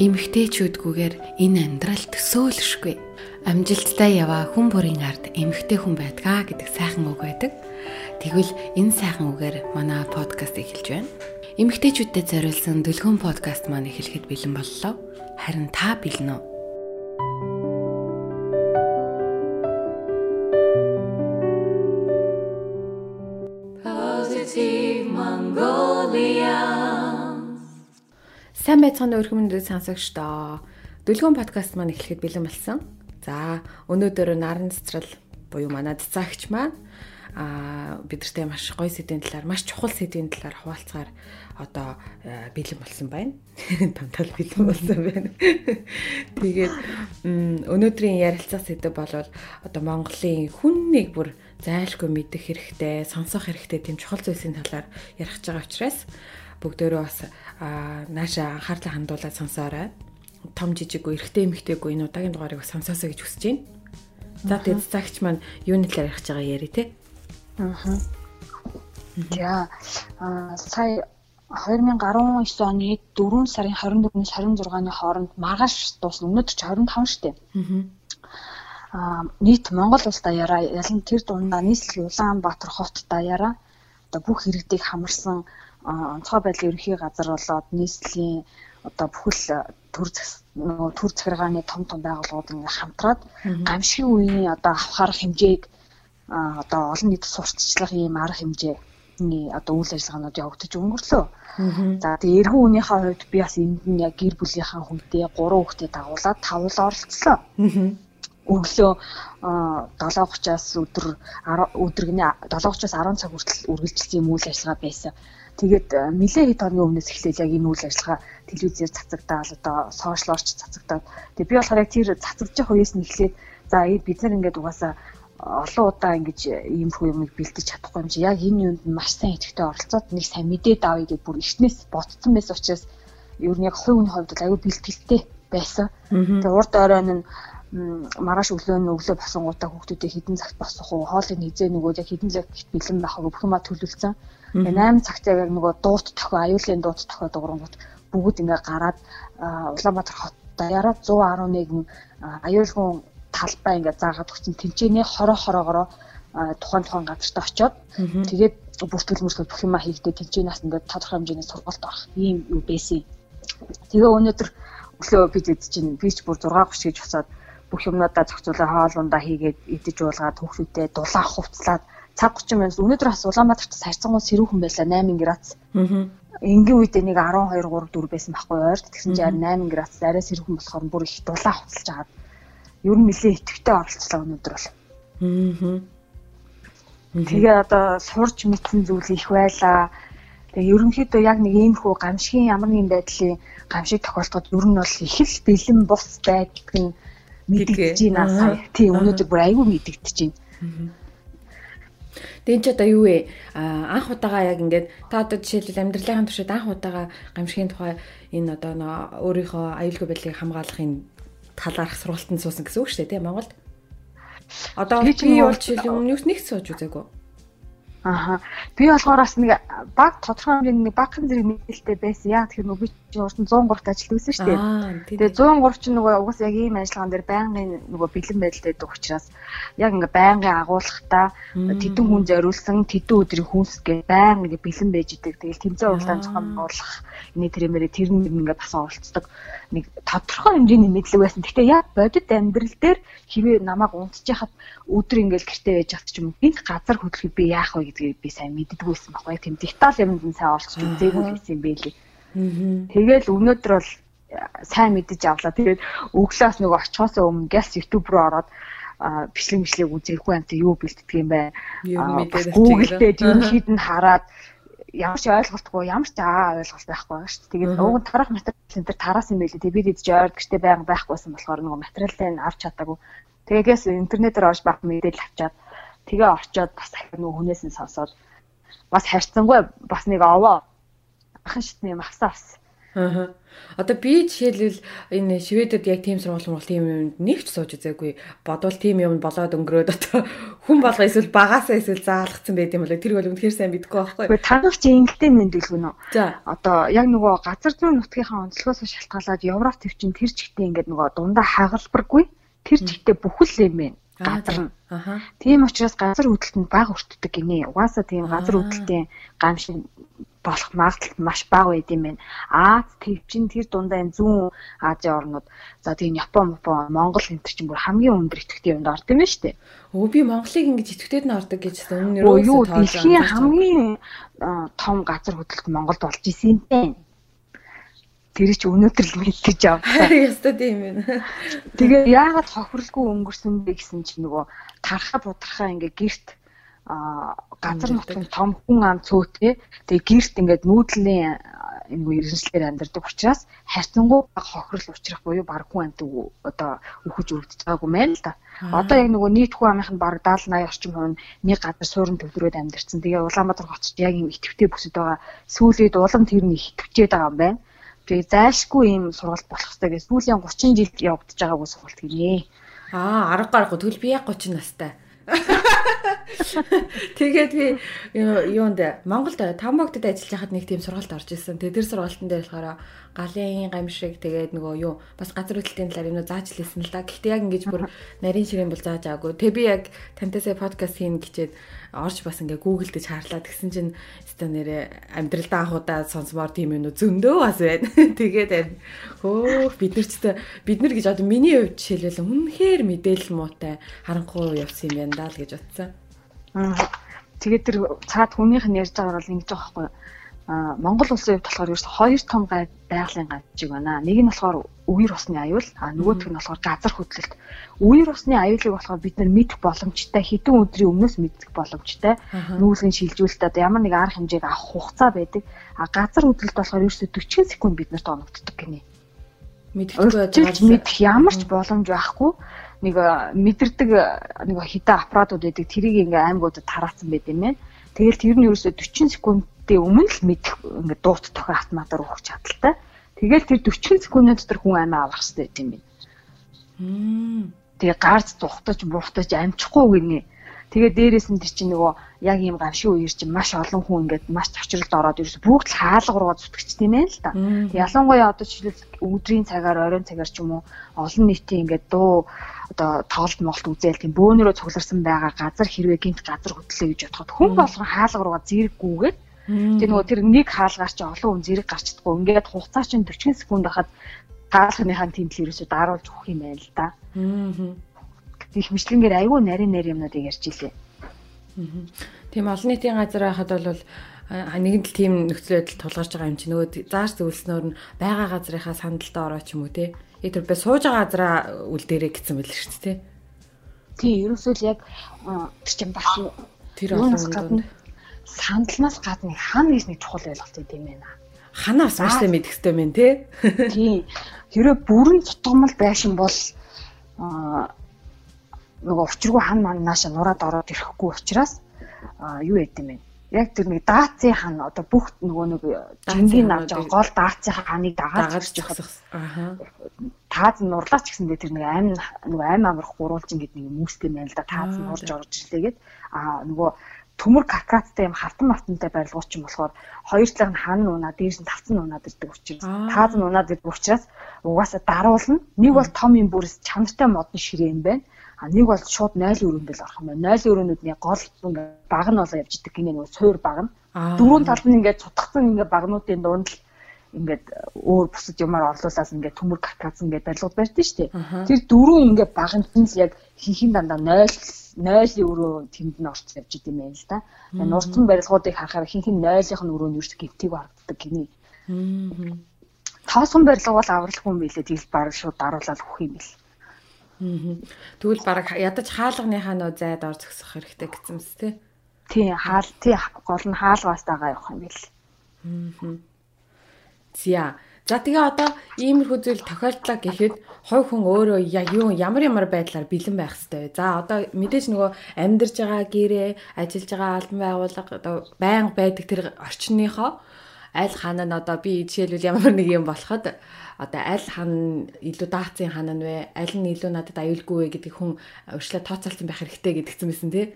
эмгтээчүүдгүйгээр энэ амьдрал төсөөлшгүй. Амжилттай яваа хүн бүрийн ард эмгтээ хүн байдгаа гэдэг сайхан үг байдаг. Тэгвэл энэ сайхан үгээр манай подкаст эхэлж байна. Эмгтээчүүдэд зориулсан дүлгэн подкаст маань эхлэхэд бэлэн боллоо. Харин та бэлэн үү? Сайн байцгаана өрхөмнөд сонсогчдоо. Дүлгэн подкаст маань эхлэхэд бэлэн болсон. За, өнөөдөр наран цэцрал буюу манай цэцаагч маань а бидэртэй маш гоё сэдвийн талаар маш чухал сэдвийн талаар хуваалцгаар одоо бэлэн болсон байна. Тамтал бэлэн болсон байна. Тэгээд өнөөдрийн ярилцах сэдв бол одоо Монголын хүн нэг бүр зайлшгүй мэдэх хэрэгтэй, сонсох хэрэгтэй тийм чухал зүйлсийн талаар ярих гэж байгаа учраас бүгдөө бас нааша анхаарлаа хандуулаад сонсоорой. Том жижиггүй эрэгтэй эмэгтэйгүй энэ удаагийн дугаарыг сонсоосоо гэж хүсэж байна. За тэгээд цагч маань юуны талаар ярих гэж байгаа яри те. Аа. За а сая 2019 оны 4 сарын 24-ээс 26-ны хооронд маргааш дуусна. Өнөөдөр ч 25 шүү дээ. Аа нийт Монгол улс даяараа ялан тэр дундаа нийслэл Улаанбаатар хот даяараа одоо бүх иргэдийг хамарсан онцгой байдлын ерөнхий газар болоод нийслэлийн одоо бүхэл төр нөгөө төр захиргааны том том байгууллагууд ингээ хамтраад гамшигын үеийн одоо авахар хэмжээг одоо олон нийт сурталчлах ийм арга хэмжээний одоо үйл ажиллагаанууд явагдаж өнгөрлөө. За тэгээ эргэн үеийнхээ хувьд би бас энд нь яг гэр бүлийнхаа хүнтэй 3 хүүхдэд дагуулад тавл оролцсон. Өглөө 7:30-аас өдөр өдөргний 7:30-аас 10 цаг хүртэл үргэлжилсэн юм үйл ажиллагаа байсан. Тэгээд э, нэлээд хэд хоногийн өмнөөс эхлээл яг энэ үйл ажиллагаа телевизээр цацагдаал одоо сошиалорч цацагдаад. Тэгээд би болохоор яг тэр цацагдчих үеэс нь эхлээд за бид нар ингээд угаасаа олон удаа ингэж ийм хүү юмыг бэлдэж чадахгүй юм чи. Яг энэ юунд маш сайн идэвхтэй оролцоод нэг сайн мэдээд авъя гэж бүр ихнээс ботцсон байсан учраас ер нь яг хувийн хувьд бол аюу бэлтгэлтэй байсан. Тэгээ урд оройн нь маргааш өглөө нь өглөө босонгуудаа хүүхдүүдээ хідэн цагт босох уу? Хоолыг хизээ нөгөө яг хідэн цагт бэлэн байх уу? Бүх юмаа төлөвлөсөн. Тэгээ 8 цагт яг нөгөө дуут тохио аюулын дуут тохио дуурангууд бүгд ингээ гараад Улаанбаатар хот даяараа 111 аюулгүй талбай ингээ заагаад өгсөн. Тэнцэнэ хороо хороогоороо тухайн тухайн газарт очиод. Тэгээд бүртгэл мөрсгөл бүх юма хийхдээ тэнцэнээс ингээ тодорхой хэмжээний сургалт авах ийм юу байсан. Тэгээ өнөөдөр өглөө бид эд чинь би ч бүр 6:30 гэж босоод бүх юмнуудаа зохицуулаад хоол ундаа хийгээд идэж уулгаад хүүхдүүдэд дулаах хувцлаад цаг 30 минут өнөөдөр бас Улаанбаатарт сарцангуй сэрүүхэн байлаа 8 градус. Аа. Энгийн үедээ нэг 12 3 4 байсан байхгүй ойрт тэгсэн чинь 8 градус арай сэрүүхэн болохоор бүр их дулаан хувцалж агаад ер нь нэлээ итгэвтэй оролцлоо өнөөдөр бол. Аа. Тэгээ одоо сурч мэдсэн зүйл их байлаа. Тэгээ ерөнхийдөө яг нэг иймэрхүү гамшигын ямар нэгэн байдлын гамшиг тохиолдоход ер нь бол их л бэлэн бус байдаг нь мэдэгдэж байна сая. Тийм өнөөдөр бүр айгүй мэдэгдэж байна. Тэгэн чи одоо юу вэ? Анх удаага яг ингээд та одоо жишээлбэл амьдралын туршид анх удаага гамшигын тухай энэ одоо нөө өөрийнхөө аюулгүй байдлыг хамгаалахын талаарх сургалтанд суусан гэсэн үг шүү дээ тийм Монголд. Одоо би бол жишээл өмнөөс нэг сууж үзээгүй. Аха. Би болохоор бас нэг баг тодорхой хэмжээний нэг багхан зэрэг мэдээлэлтэй байсан. Яг тэгэхээр нөгөө би урд нь 103-т ажиллаж байсан шүү дээ. Тэгээ 103 чинь нөгөө угаас яг ийм ажиллагаан дээр байнгын нөгөө бэлэн байдалтай дэх учраас яг ингээ байнгын агуулгатай тэдэн хүн зориулсан тэдэн өдрийн хүнс гэ байнга ингээ бэлэн байж идэг. Тэгэл тэмцээн уралдаан зохион байгуулах энэ тэрэмэрэ тэр нь ингээ бас оролцдог нэг тодорхой хэмжээний мэдлэг байсан. Гэхдээ яг бодит амьдрал дээр хэвээ намайг унтчихад өдөр ингээл гэртээ байж ч юм гинт газар хөдлөхөд би яах вэ гэдгийг би сайн мэддэггүйсэн байхгүй тийм деталь юмд нь сайн олж үзээгүй байсан юм байлээ. Тэгэл өнөөдөр бол сайн мэдэж авлаа. Тэгээд өглөөс нөгөө очихоос өмнө гялс YouTube руу ороод бичлэг бичлэг үзээгүй амт юу бэлтгэдэг юм бэ? Google дээр ерөнхийд нь хараад ямар ч ойлголтгүй ямар ч аа ойлголт байхгүй байгаа шүү дээ. Тэгээд уг нь тарах материал энэ төр тараас юм байлээ. Тэгээд бид идэж ойрд гэжтэй байнга байхгүйсэн болохоор нөгөө материалтай нь авч чадаагүй. Тэгээс интернетээр орж баг мэдээлэл авчаад тэгээ очиод бас дахиад нөгөө хүнээс нь сонсоод бас харьцангуй бас нэг овоо ахын шитний мавсаа бас Аа. Одоо би жишээлбэл энэ Шведэд яг тийм сургууль мөн тийм юмд нэг ч сууж үзээгүй. Бодвол тийм юм болоод өнгөрөөд одоо хүн болго эсвэл багасаа эсвэл заалгцсан байт юм болоо тэр бол үнэхээр сайн мэдгүй байхгүй. Гэхдээ танах чи ингэлтэй мэндэлгүн үү? За. Одоо яг нөгөө газар зүйн нутгийнхаа онцлогоос шалтгаалаад Европ төвчин тэр чигтээ ингээд нөгөө дундаа хагалбаргүй тэр чигтээ бүхэл юм байна газар нь. Тийм учраас газар хөдлөлтөнд бага өртдөг гинэ. Угаасаа тийм газар хөдлөлтийн гамшиг болох магадлал маш бага байд юм байна. Аз твчин тэр дундаа энэ зүүн Азийн орнууд за тийм Япон, Япон, Монгол энэ чинь бүр хамгийн өндөр идэвхтэй юмд орд юм байна шүү дээ. Өө би Монголыг ингэж идэвхтэйд нь ордог гэж өмнө нь юу дэлхийн хамгийн том газар хөдлөлт Монголд болж исэн юм байна. Тэр чи өнөөдөр л мэдчихэж авлаа. Ястаа тийм байна. Тэгээ яагаад хохирлгүй өнгөрсөн бэ гэсэн чинь нөгөө тархаа будрахаа ингээ гэрт а газар нутгийн том хүн ам цөөтэй тэгээ гэрт ингээд нүүдлийн энэ иргэншлэр амьдардаг учраас хайрцангуй хохирол учрах буюу баг хүн амт одоо үхэж өргөдөж байгаагүй мэн л да. Одоо яг нөгөө нийт хүн амынх нь баг 70 80 орчим хувь нэг газар суурин төвлөрөөд амьдарсан. Тэгээ Улаанбаатар хотч яг юм итгэвтэй бүсэд байгаа. Сүүлээд улам тэр нь итгэвчээд байгаа юм байна. Тэгээ зайлшгүй юм сургалт болох хэрэгтэй гэж сүүлийн 30 жил явагдаж байгаагүй сургалт гинэ. Аа, арга гарахгүй. Тэгвэл би яг 30 настай. Тэгээд би юунд Монголд Тамбогтод ажиллаж байхад нэг тийм сургалт орж исэн. Тэгээд тэр сургалтын дээр болохоор галын гамшиг тэгээд нөгөө юу бас газар хөдлөлтийн талаар юм зааж лээсэн л да. Гэхдээ яг ингэж бүр нарийн ширийн бол зааж аагүй. Тэг би яг тантасаа подкаст хийн гэчээд орж бас ингээ гуглдэж харлаа тэгсэн чинь өстө нэрэ амьдралдаа анхудаа сонсомоор тийм юм зөндөө бас байна. Тэгээд хөө бид нар ч бид нар гэж одоо миний хувьд жишээлбэл үнэхээр мэдээлэл муутай харанхуй явсан юм байна даа л гэж утсан. Тэгээд тэр цаад хүнийх нь ярьж байгаагаар бол ингэж байгаа байхгүй юу? Монгол улсын хувьд болохоор ерөөс хоёр том байгалийн гаджиг байна. Нэг нь болохоор үер усны аюул, а нөгөөх нь болохоор газар хөдлөлт. Үер усны аюулыг болохоор бид нар мэдэх боломжтой, хэдэн өдрийн өмнөөс мэдэх боломжтой. Нүүлгэн шилжүүлэлт одоо ямар нэг арга хэмжээг авах хугацаа байдаг. А газар хөдлөлт болохоор ерөөсө 40 секунд биднэрт оногддог гинэ. Мэдхгүй мэдэх ямар ч боломж байхгүй нэг мэдэрдэг нэг хитэ аппаратууд байдаг тэрийг ингээ аймагуудад тараасан байт юм байна. Тэгэл тэр нь ерөөсө 40 секунд минутын өмнө л мэдэх ингээд дуут тохио автоматар өгөх чадaltaй. Тэгэл тэр 40 секундын дотор хүн амиа авах хэрэгтэй юм байна. Тэгээ гарц тухтаж буухтаж амжихгүй гинэ. Тэгээ дээрээс нь тэр чинь нөгөө яг ийм гавшин үеэр чинь маш олон хүн ингээд маш цочролд ороод ерөөс бүгд л хаалга руугаа зүтгэж тийм ээ л да. Ялангуяа одоо жишээлбэл өдрийн цагаар оройн цагаар ч юм уу олон нийтийн ингээд дуу одоо тоглолт молт үзээл тийм бөөнөрөө цугларсан байгаа газар хэрвээ гинт газар хөдлөө гэж бодоход хүн болгон хаалга руугаа зэрэггүйгээд Тэгээ нөгөө тэр нэг хаалгаар чи олон хүн зэрэг гарчдаггүй. Ингээд хугацаа чинь 40 секунд байхад хаалганыхаа тэмдэл ерөөсөд даруулж өгөх юм байна л да. Аа. Их мэдлэнгээр айгүй нарийн нарийн юмнуудыг ярьж илээ. Аа. Тийм олон нийтийн газар байхад бол нэгэн л тийм нөхцөл байдал тулгарч байгаа юм чи нөгөө зааш зөвлснөөр нь байгаа газрынхаа сандалтаа ороо ч юм уу те. Э тэр бай сууж байгаа газараа үлдээрэй гэсэн байл шүү дээ те. Тийм ерөөсөө л яг тэр чинь бас тэр олон сандлнаас гадна хана гэж нэг чухал ойлголт юм байна. Ханаас маш мэдэх хэрэгтэй юм тий. Тийм. Хэрэв бүрэн тутамл байшин бол нөгөө учиргүй хан маань нааша нураад ороод ирэхгүй учраас юу яд юм бэ? Яг тэр нэг даацын хан одоо бүх нөгөө нэг жингийн авч байгаа гол даацын ханыг дагаад явах. Аа. Тааз нурлаач гэсэндээ тэр нэг аймаг нөгөө аймаг амрах гурвалжин гэдэг нэг мөстэй байна л да. Тааз нурж орж ирлээгээд аа нөгөө төмөр каскадтай юм хартан мартантай барилгууд ч юм болохоор хоёр талын хан нунаа дээрс нь тавцсан нунаад ирдэг учраас тааз нунаад ирдэг учраас угаасаа даруулна. Нэг бол том юм бүрс чанартай модны ширээ юм байна. А нэг бол шууд 0 өрөөнд л орох юм байна. 0 өрөөнүүдний гол баг нь болоо явж идэг гинэ нөгөө суур баг нь. Дөрөв талд нь ингээ цутгсан ингээ багнуудын дунд л ингээд өөр бусад юмар орлуулаас ингээд төмөр каскадсан ингээд барилгууд барьдсан шүү дээ. Тэр дөрөв ингээд баганд нь л яг хинхин дандаа 0 0-ийн өрөө тэнд нь орч явж идэм байл л да. Тэгээ нурцсан барилгуудыг харахаар хинхин 0-ийнх нь өрөөнд ерөөс гівтийг харагддаг гинэ. Тоосон барилга бол авралгүй юм билээ тэгэл баг шууд даруулаад өгөх юм бил. Тэгвэл баг ядаж хаалганыхаа нөө зайд ор зөксөх хэрэгтэй гэсэн мэт тий. Тий хаал тий гол нь хаалгаас дагаа явах юм бил. Аа За. За тэгээ одоо иймэрхүү зүйл тохиолдлоо гэхэд хой хүн өөрөө юу ямар ямар байдлаар бэлэн байх хэвээр. За одоо мэдээж нөгөө амьдарж байгаа гэрээ, ажиллаж байгаа албан байгууллага одоо байнга байдаг тэр орчныхоо аль хаан нь одоо би жишээлбэл ямар нэг юм болоход одоо аль хаан илүү даацын хаан нь вэ? Аль нь илүү надад аюулгүй вэ гэдэг хүн урьдлаа тооцоолсон байх хэрэгтэй гэдгсэн мэсэн тий.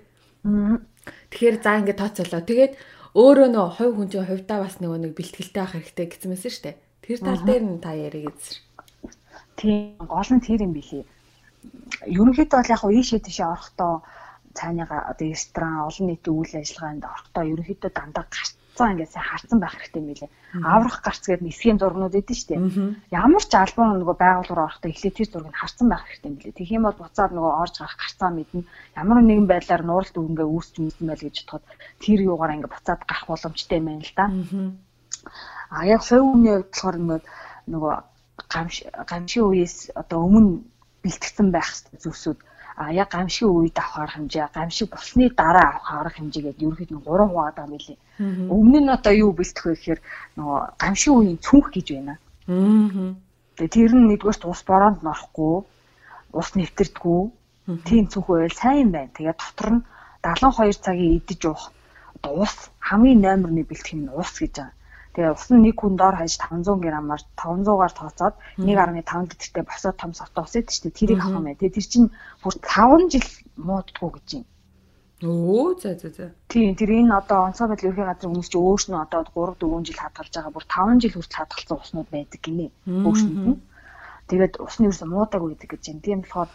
Тэгэхээр за ингээд тооцоолоо. Тэгээд өөрөө нөө хувь хүн чинь хувьдаа бас нөгөө нэг бэлтгэлтэй байх хэрэгтэй гэсэн мэсэн шүү дээ. Тэр тал дээр нь та яриг эзэр. Тийм гол нь тэр юм билий. Ерөнхийдөө бол яг уу ийшээ тийшээ орохдоо цааныгаа одоо ресторан олон нийтийн үйл ажиллагаанд орохдоо ерөнхийдөө дандаа гарцсан ингээд сайн харцсан байх хэрэгтэй юм билээ. Аврах гарц гэдэг нисхийн зургнууд эдэн штэ. Ямар ч альбом нөгөө байгууллагаар орохдоо эхлээд тэр зургийг харцсан байх хэрэгтэй юм билээ. Тэгэх юм бол буцаад нөгөө орж гарах гарцаа мэднэ. Ямар нэгэн байдлаар нууралт үгнгээ үүсч мэдсэн байл гэж бодоход тэр юугаар ингээд буцаад гарах боломжтой юм байна л да. А яг хувь хүний хувьд болохоор нөгөө гамш гамшийн үеэс одоо өмнө бэлтгэсэн байх зүйлсүүд а яг гамшиг үед авах хэмжээ гамшиг болсны дараа авах арга хэмжээ гэдэг ерөөхдөө нь 3 хуваад байгаа мөлий. Өмнө нь одоо юу бэлтэх вэ гэхээр нөгөө гамшиг үеийн цүнх гэж байна. Тэгээ тэр нь нэгдүгээрт ус бороонд норохгүй, ус нэвтэрдэггүй. Тийм цүнх байвал сайн байна. Тэгээ дотор нь 72 цагийн идэж уух. Одоо ус хамгийн номер 1 бэлтгэх нь ус гэж байгаа. Тэгээ ус нь нэг хүн доор хаяж 500 г-аар 500-аар тооцоод 1.5 литртэй босоод том савт ус идэв чинь тэрийг авах юм байна. Тэгээ тэр чинь бүр 5 жил мууддаггүй гэж юм. Өө за за за. Тийм тэр энэ одоо онцгой байдлын ерхий газрын хүмүүс чи өөрснөө одоо 3 4 жил хадгалж байгаа бүр 5 жил хүртэл хадгалсан уснууд байдаг гинэ. Өөрснөд нь. Тэгээд усны ерөөсө муудаагүй гэдэг гэж юм. Тийм болохоор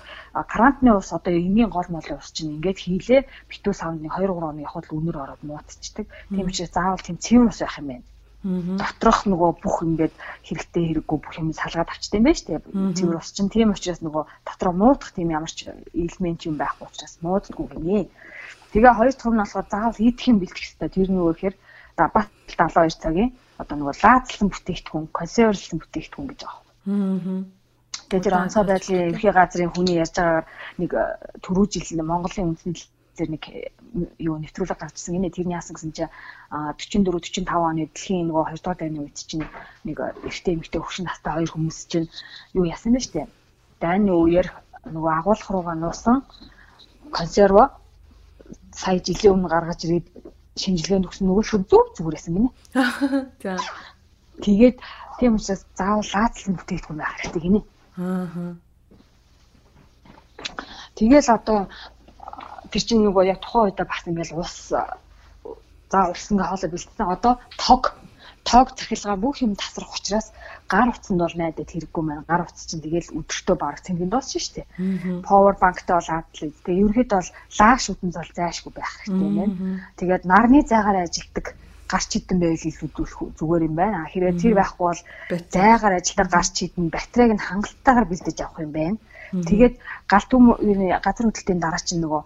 карантины ус одоо энгийн гол молын ус чинь ингээд хийлээ битүү савны 2 3 хоног явхад л өнөр ороод муудчихдаг. Тийм учраас заавал тийм цэвэр ус байх юм байна доторх нөгөө бүх ингээд хэрэгтэй хэрэггүй бүх юм салгаад авчтай юм байна шүү дээ. Цэвэр ус чинь тийм учраас нөгөө дотроо муудах тийм ямар ч элемент юм байхгүй учраас мууддаггүй гинэ. Тэгээ хоёр дахь нь болохоор заавал идэх юм бэлтгэх хэрэгтэй. Тэр нөгөө ихээр бат 72 цагийн одоо нөгөө лаацлсан бүтээгдэхүүн, консервлсан бүтээгдэхүүн гэж байгаа. Аа. Тэгээ тэр онцгой байдлын ерхий газрын хүний ярьж байгаагаар нэг түрүү жил Монголын үндэсний дээр нэг юу нэвтрүүлэг гарчсан гинэ тэрний яасан гэсэн чинь 44 45 оны дэлхийн нөгөө 2 дугаар дайны үед чинь нэг эртээ эмэгтэй хөвшин настай хоёр хүмүүс чинь юу яасан бэ штэ? Дайны үеэр нөгөө агуулгах руугаа нуусан консерво сая жилийн өмнө гаргаж ирээд шинжилгээнд өгсөн нөгөө шүд зүг зүгээр байсан гинэ. За. Тэгээд тийм учраас заавал лаацлан бүтээгдэхүүн байх хэрэгтэй гинэ. Аа Тэгэл одоо тэр чинь нөгөө яг тухайн үедээ бас ингээл ус за ус ингээ хоолой бэлдсэн. Одоо тог тог захилгаа бүх юм тасрах учраас гар утсанд бол найдад хэрэггүй маань гар утас чинь тэгэл өдөртөө бараг цэнгийн дуусч штэ. Power bankтай бол адлаа. Тэгээ ерөөхдөө бол лааш үтэн зол зайшгүй байх хэрэгтэй байна. Тэгээд нарны зайгаар ажилтдаг гарч идэн байвал илүүдүүлэх зүгээр юм байна. Хэрвээ тэр байхгүй бол зайгаар ажилтдаг гарч идэн батарейг нь хангалттайгаар бэлдэж авах юм байна. Тэгээд галт газар хөдлөлтийн дараа чинь нөгөө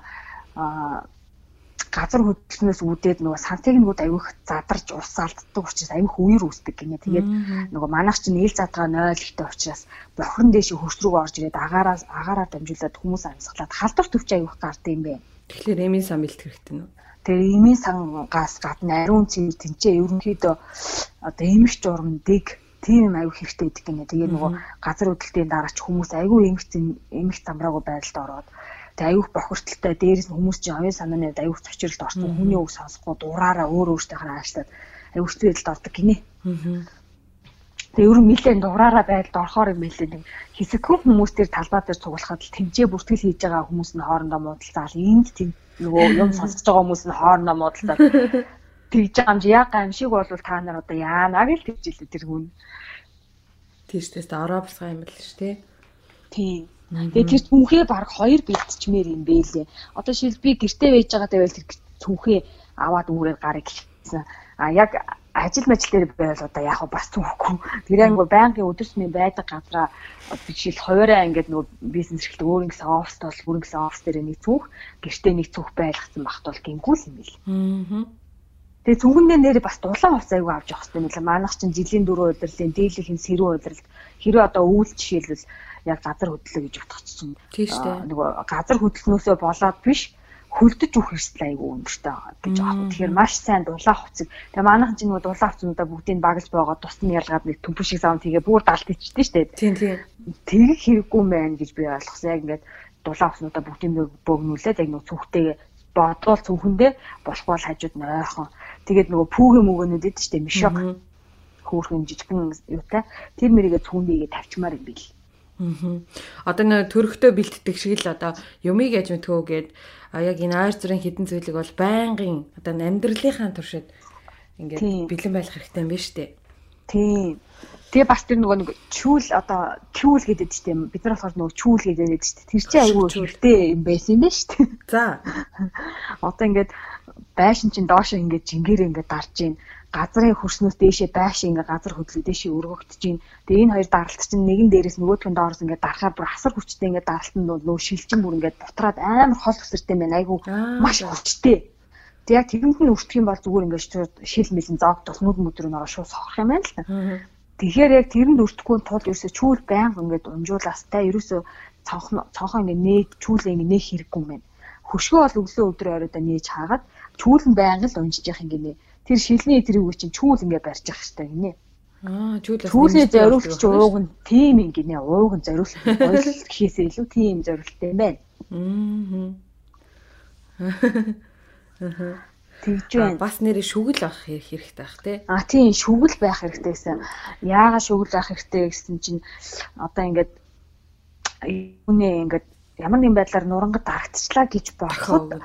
газар хөдлснөөс үүдээд нөгөө сантехникууд аюух задарч ус алддаг учраас аюух үер үүсдэг гинэ. Тэгээд нөгөө манайх чинь ил задгаа 0 ихтэй учраас бохирон дэше хөрс рүүгээ орж ирээд агаараа агаараа дамжуулаад хүмүүс амьсгалаад халдвар төвч аюух гард юм бэ. Тэгэхээр эмийн сан бэлтгэх хэрэгтэй нүү. Тэгээ эмийн сангаас гадна ариун цэвэр тэнцээ ерөнхийдөө одоо эмх журам дэг тийм аюу хэрэгтэй гэдэг гинэ. Тэгээ нөгөө газар хөдлөлтийн дараач хүмүүс аюу эмх эмх замраагүй байдалд ороод Тэг аюух бохирдолтой дээрээс нь хүмүүс чинь оюун санааны хувьд аюух цочролд орсон хүний үг сонсохгүй дураараа өөр өөртөөхөө аашлаад аюух зүйлд ордог гинэ. Тэгээ ер нь нэлээд дураараа байдалд орохоор юм хэлээ нэг хэсэгхэн хүмүүс төр талбай дээр цуглахад л тэмцээ бүртгэл хийж байгаа хүмүүс нь хоорондоо муудалцаал энд тийм нөгөө юм сонсож байгаа хүмүүс нь хоорондоо муудалцаал тэгж байгаа юм чи яг гамшиг бол та нар одоо яанаа гэж тэгж илээ тэр хүн. Тийм ч тест ороо босгоо юм байл ш тий. Тийм. Тэгээ тэр түнхээ баг хоёр бэлтчмээр юм бэлээ. Одоо шил би гэртээ байж байгаа байвал тэр түнхээ аваад үүрээр гарыг гэсэн. А яг ажил мэл дээр байвал одоо яг бас түүхгүй. Тэр ангуу байнгын өдөрсмийн байдаг газараа бишил хуваараа ингээд нөгөө бизнес эрхлэлт өөр ингэсэн оффс бол өөр ингэсэн оффс дээр нэг цүнх гэртээ нэг цүнх байлгацсан багт бол гингүүл юм. Аа. Тэгээ цүнхэндээ нэр бас дулаан хувц аягүй авч явах хэрэгтэй мэлээ. Манайх чинь жилийн дөрөв удирлын дийлэнх сэрүүн удирлт хэрэг одоо үйл жишээлбэл яг газар хөдлөө гэж утгачихсан. Тийм шүү дээ. Нөгөө газар хөдлснөөсөө болоод биш хөлдөж өгөх хэрэгсэл айгүй өндөртэй байгаа гэж аах. Тэгэхээр маш сайн дулаах хувцэг. Тэгээ манайхан чинь нөгөө дулаах хувцнуудаа бүгдийг багж байгаа тусны ялгаад нэг төмпөш шиг саунд хийгээ бүр далд ичдэн шүү дээ. Тийм тийм. Тэрэг хэрэггүй мэн гэж би ойлгосон. Яг ингээд дулаах хувцнуудаа бүгдийг бөөгнүүлээд яг нөгөө цүхтэйгээ бодвол цүнхэндээ болохгүй хажууд нойхон. Тэгээд нөгөө пүүгийн мөгөөнүүд идэв шүү дээ. Мишок хөөхөн жижигхэн юутай тэр мэрийгээ цүүндийгээ тавьчмаар юм бил. Аа. Одоо нэг төрхтөө бэлтдэг шиг л одоо юмыг яаж мэдхөө гээд яг энэ ойр зүрийн хідэн зүйлийг бол байнгын одоо амьдралынхаа туршид ингээд бэлэн байх хэрэгтэй юм шүү дээ. Тийм. Тэгээ бас тэр нөгөө нэг чүүл одоо чүүл гэдэг чинь бид нар болохоор нөгөө чүүл гэдэг чинь тэр чинь айгүй хэрэгтэй юм байсан юм байна шүү дээ. За. Одоо ингээд байшин чинь доошоо ингээд жингээрээ ингээд дарж гин газрын хөрснөөс дээшээ байшин ингээ газар хөдлөө дээшээ өргөгдөж гин. Тэгээ энэ хоёр даралт чинь нэгэн дээрээс нөгөөдхөн доороос ингээ дарахаар бүр асар хүчтэй ингээ даралтанд нөө шилжин бүр ингээ бутраад амар хол өсөртэй байна. Айгу маш хүчтэй. Тэг яг тэрэнд нь өртөх юм бол зүгээр ингээ шил мэлэн зоог тоснууд мөдөр нь ороо шууд сохрох юм байна л та. Тэгэхээр яг тэрэнд өртөхгүй тул ерөөсө чүүл байнга ингээд унжуулаастай ерөөсө цонхон цонхон ингээд нээд чүүлээ ингээд нээх хэрэггүй юм байна. Хөшгөө бол өглөө өдрөө оройдоо нээж хаагаад чүүл нь байнга л унжиж явах ингээд тэр шилний тэрийг чинь чүүл ингээд барьж явах хэрэгтэй гинэ. Аа чүүл чүүлээ зориулж ууг нь тийм юм гинэ. Ууг нь зориулах ойл гэхээсээ илүү тийм зориулттай юм байна. Аа. Тэгж байна. Бас нэрээ шүгэл авах хэрэгтэй байх тий. А тийм шүгэл байх хэрэгтэй гэсэн. Яагаад шүгэл авах хэрэгтэй гэсэн чинь одоо ингээд юуны ингээд ямар нэгэн байдлаар нурангад дарагдчихлаа гэж бодоход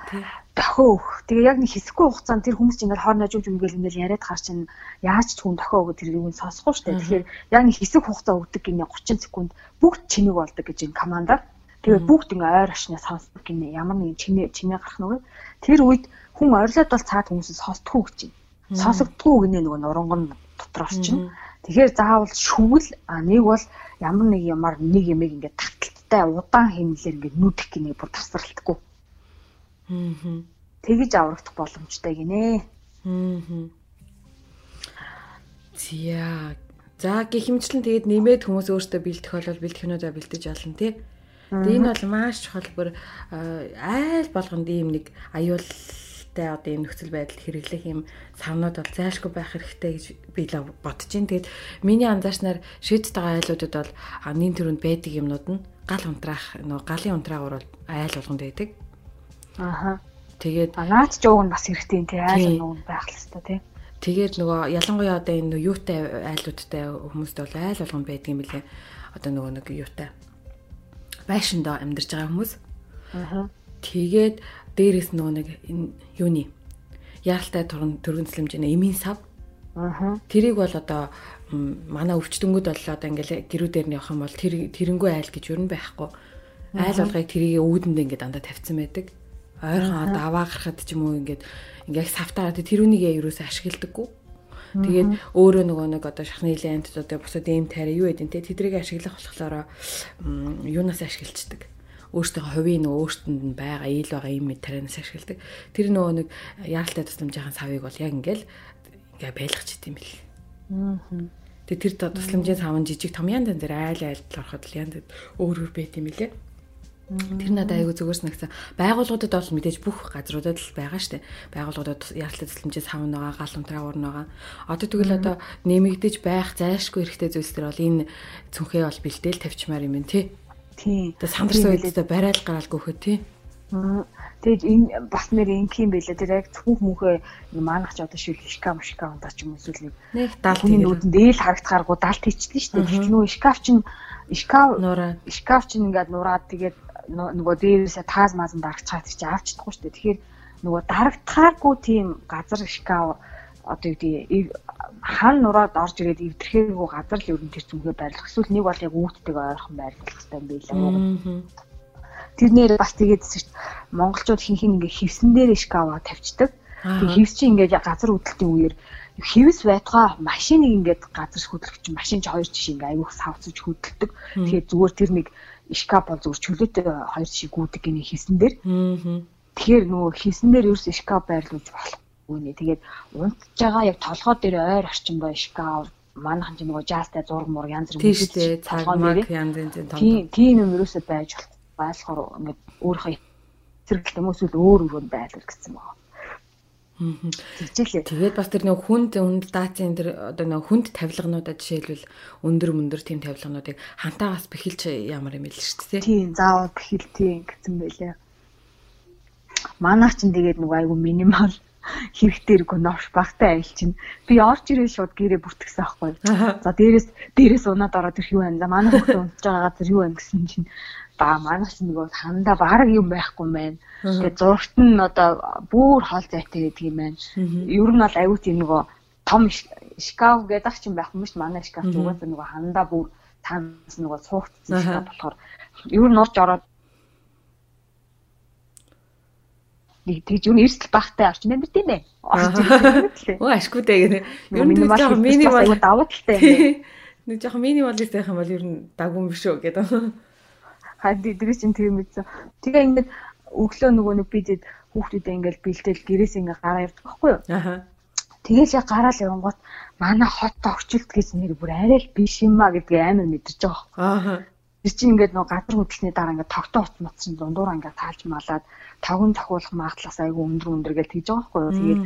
дохио өөх. Тэгээ яг нэг хэсэггүй хугацаанд тэр хүмүүс чинь ингээд хоорноо жууж үгээл ингээд яриад хар чинь яаж ч хүн дохио өгөө тэр нь сонсохгүй шүү дээ. Тэгэхээр яг нэг хэсэг хугацаа өгдөг гинэ 30 секунд бүгд чимэг болдог гэж энэ командаар. Тэгээ бүгд ингээд ойр ашнаа сонсдог гинэ. Ямар нэгэн чимээ чимээ гарах нүгэ. Тэр үед хүн орилоод бол цаад хүмүүсээс сонсдгоо гэж байна. Сонсогддгоо гинэ нөгөө нуранган дотроос чинь. Тэгэхээр заавал шүгэл нэг бол ямар нэг юмар нэг юмыг ингээд таталттай удаан хэмнэлээр ингээд нүдэх гинэ бүр тасралтгүй. Аа. Тэгэж аврагдах боломжтой гинэ. Зя. За гихэмчлэн тэгээд нэмээд хүмүүс өөртөө бэлдэх бол бэлдэх юмудаа бэлдэж олно тий. Тэгээд энэ бол маш чухал бүр айл болгонд ийм нэг аюул хэрэгтэй одоо энэ нөхцөл байдалд хэрэглэх юм савнууд бол зайлшгүй байх хэрэгтэй гэж би л бодож байна. Тэгээд миний анзаарснаар шийдэж байгаа айлуудад бол нин төрөнд байдаг юмнууд нь гал унтраах нөгөө галын унтраагаар бол айл болгонд байдаг. Аха. Тэгээд наад ч ууг нь бас хэрэгтэй тий айл нуун байх л хэвээр тий. Тэгээд нөгөө ялангуяа одоо энэ юутай айлуудтай хүмүүст бол айл болгон байдаг юм билээ. Одоо нөгөө нэг юутай байшинд амьдарч байгаа хүмүүс. Аа. Тэгээд дээрээс нөгөө нэг энэ юуны яалтай төрөнцлөмжний эмийн сав. Аа. Тэрийг бол одоо манай өвчтөнгүүд бол одоо ингээл гэрүүдээр нь явах юм бол тэр тэрнгүү айл гэж юу н байхгүй. Айл болгыг тэрийг өвдөнд ингээд дандаа тавьсан байдаг. Ойрхон одоо аваа гарахад ч юм уу ингээд ингээд савтаа тэрүүнийг ерөөсөө ашигладаггүй. Тэгээд өөрөө нөгөө нэг одоо шахны лент одоо бусад эм тайраа юу гэдэг те тэдрийг ашиглах болохоор юунаас ашиглцдаг өөртөө хувийн нөгөө өөртөнд нь байгаа ил байгаа юм тарианаас ашигладаг. Тэр нөгөө нэг яралтай тусламжийн савыг бол яг ингээл ингээ байлгach идэм бил. Аа. Тэгээ тэр тусламжийн савн жижиг томьяан дан дээр айл айлд ороход л янд өөр өөр байт юм билээ. Тэр надад айгүй зүгээрс нэгсэн. Байгууллагуудад бол мэдээж бүх газруудад л байгаа штэ. Байгууллагуудад яралтай тусламжийн савн байгаа, гал унтраа урн байгаа. Одоо тэгвэл одоо нэмэгдэж байх зайлшгүй хэрэгтэй зүйлс төр бол энэ цүнхээ бол бэлдээл тавьчмаар юм тий. Тийм. Тэгээ сандарсан үедээ барайл гараалгүй хөө тий. Тэгээд энэ бас нэр инх юм байлаа. Тэр яг цүнх мүхээ маанах ч одоо шил шкаф шкаф удаа ч юм эсвэл нэг даалт нүдэнд ээл харагдахааргүй даалт хийчихсэн шүү дээ. Тэр нөгөө шкаф чинь шкаф шкаф чинь ингээд нураад тэгээд нөгөө дээрээсээ таз маазан дарагчаад чи авч чадахгүй шүү дээ. Тэгэхээр нөгөө дарагдахааргүй тийм газар шкаф одоо юу гэдэг хан нураад орж ирээд эвдэрхээгүй газар л ер нь тэр зүгээ байрлах. Эсвэл нэг бол яг үүдтэйг ойрхон байрлах хэрэгтэй юм байлаа. Тэрнээр бас тэгээдсэн шүү дээ. Монголчууд хин хин ингээ хевсэн дээр шкава тавьчихдаг. Тэг хевс чи ингээ газар хөдлөлтийн үеэр хевс байтугай машиныг ингээд газар хөдлөх чинь машин чи хоёр жишээ ингээ аягүй савцж хөдөлдөг. Тэгэхээр зүгээр тэр нэг шкаф бол зүгээр чөлөөтэй хоёр жишээ гүдэг гинэ хевсэн дээр. Тэгэхээр нөгөө хевсэн дээр ерөөс шкаф байрлуулж болох үгүй. Тэгээд унтж байгаа яг толгой дээр ойр орчин бай шкаф манайхан ч нөгөө жаастай зураг мур янз бүр мэдээ цагаан мак янз янзын том. Тийм юм ерөөсөй байж болохоор ингээд өөрийнхөө зэрэгэлт юм эсвэл өөр өөр байлгал гэсэн байна. Тэгжээлээ. Тэгээд бас тэр нэг хүнд хүнд даацын тэр одоо нэг хүнд тавилгануудаа жишээлбэл өндөр мөндөр тийм тавилгануудыг хантаагаас бэхэлж ямар юм бэл шүү дээ. Тийм заавал бэхэл тийм гэсэн байлаа. Манайх ч тэгээд нэг айгу минимал хэрэгтэйргүй новш багтай айл чинь би орж ирээ шууд гэрээ бүртгэсэн аахгүй. За дээрээс дээрээс унаад ороод ирэх юу байна. Манай хүмүүс унтж байгаа газар юу байна гэсэн чинь ба манайс нөгөө хандаа баг юм байхгүй мэн. Тэгээ зургт нь одоо бүр хол зайтай гэдэг юм байна. Ер нь бол аюут юм нөгөө том шкаф гэдэг чинь байх юм шүү манай шкаф угаасаа нөгөө хандаа бүр таанаас нөгөө цуугдсан шкаф болохоор ер нь урж ороод нэг тэгж юу эрсдэл багтай орчин амьд тийм ээ. Оо ашгүй дээ гэнэ. Ер нь нэг жоохон минимал давуу талтай. Нэг жоохон минималист байх юм бол ер нь даггүй биш үү гэдэг. Хаад дэрэг чинь тийм мэдсэн. Тэгээ ингээд өглөө нөгөө нэг бидэд хүүхдүүдээ ингээд бэлдээл гэрээс ингээд гараа явдаг байхгүй юу? Аха. Тэгээл яг гараал явангууд манай хот огчлт гэж нэр бүр арай л биш юм а гэдгийг амар мэдэрч байгаа байхгүй. Аха. Тэр чинь ингээд нөгөө газар хөдлөсний дараа ингээд тогтоо утас матсан дундуур ингээд таалж малаад тавган тахуулах магадлалаас айгүй өндөр өндөр гэж тэгж байгаа байхгүй юу. Тэгээд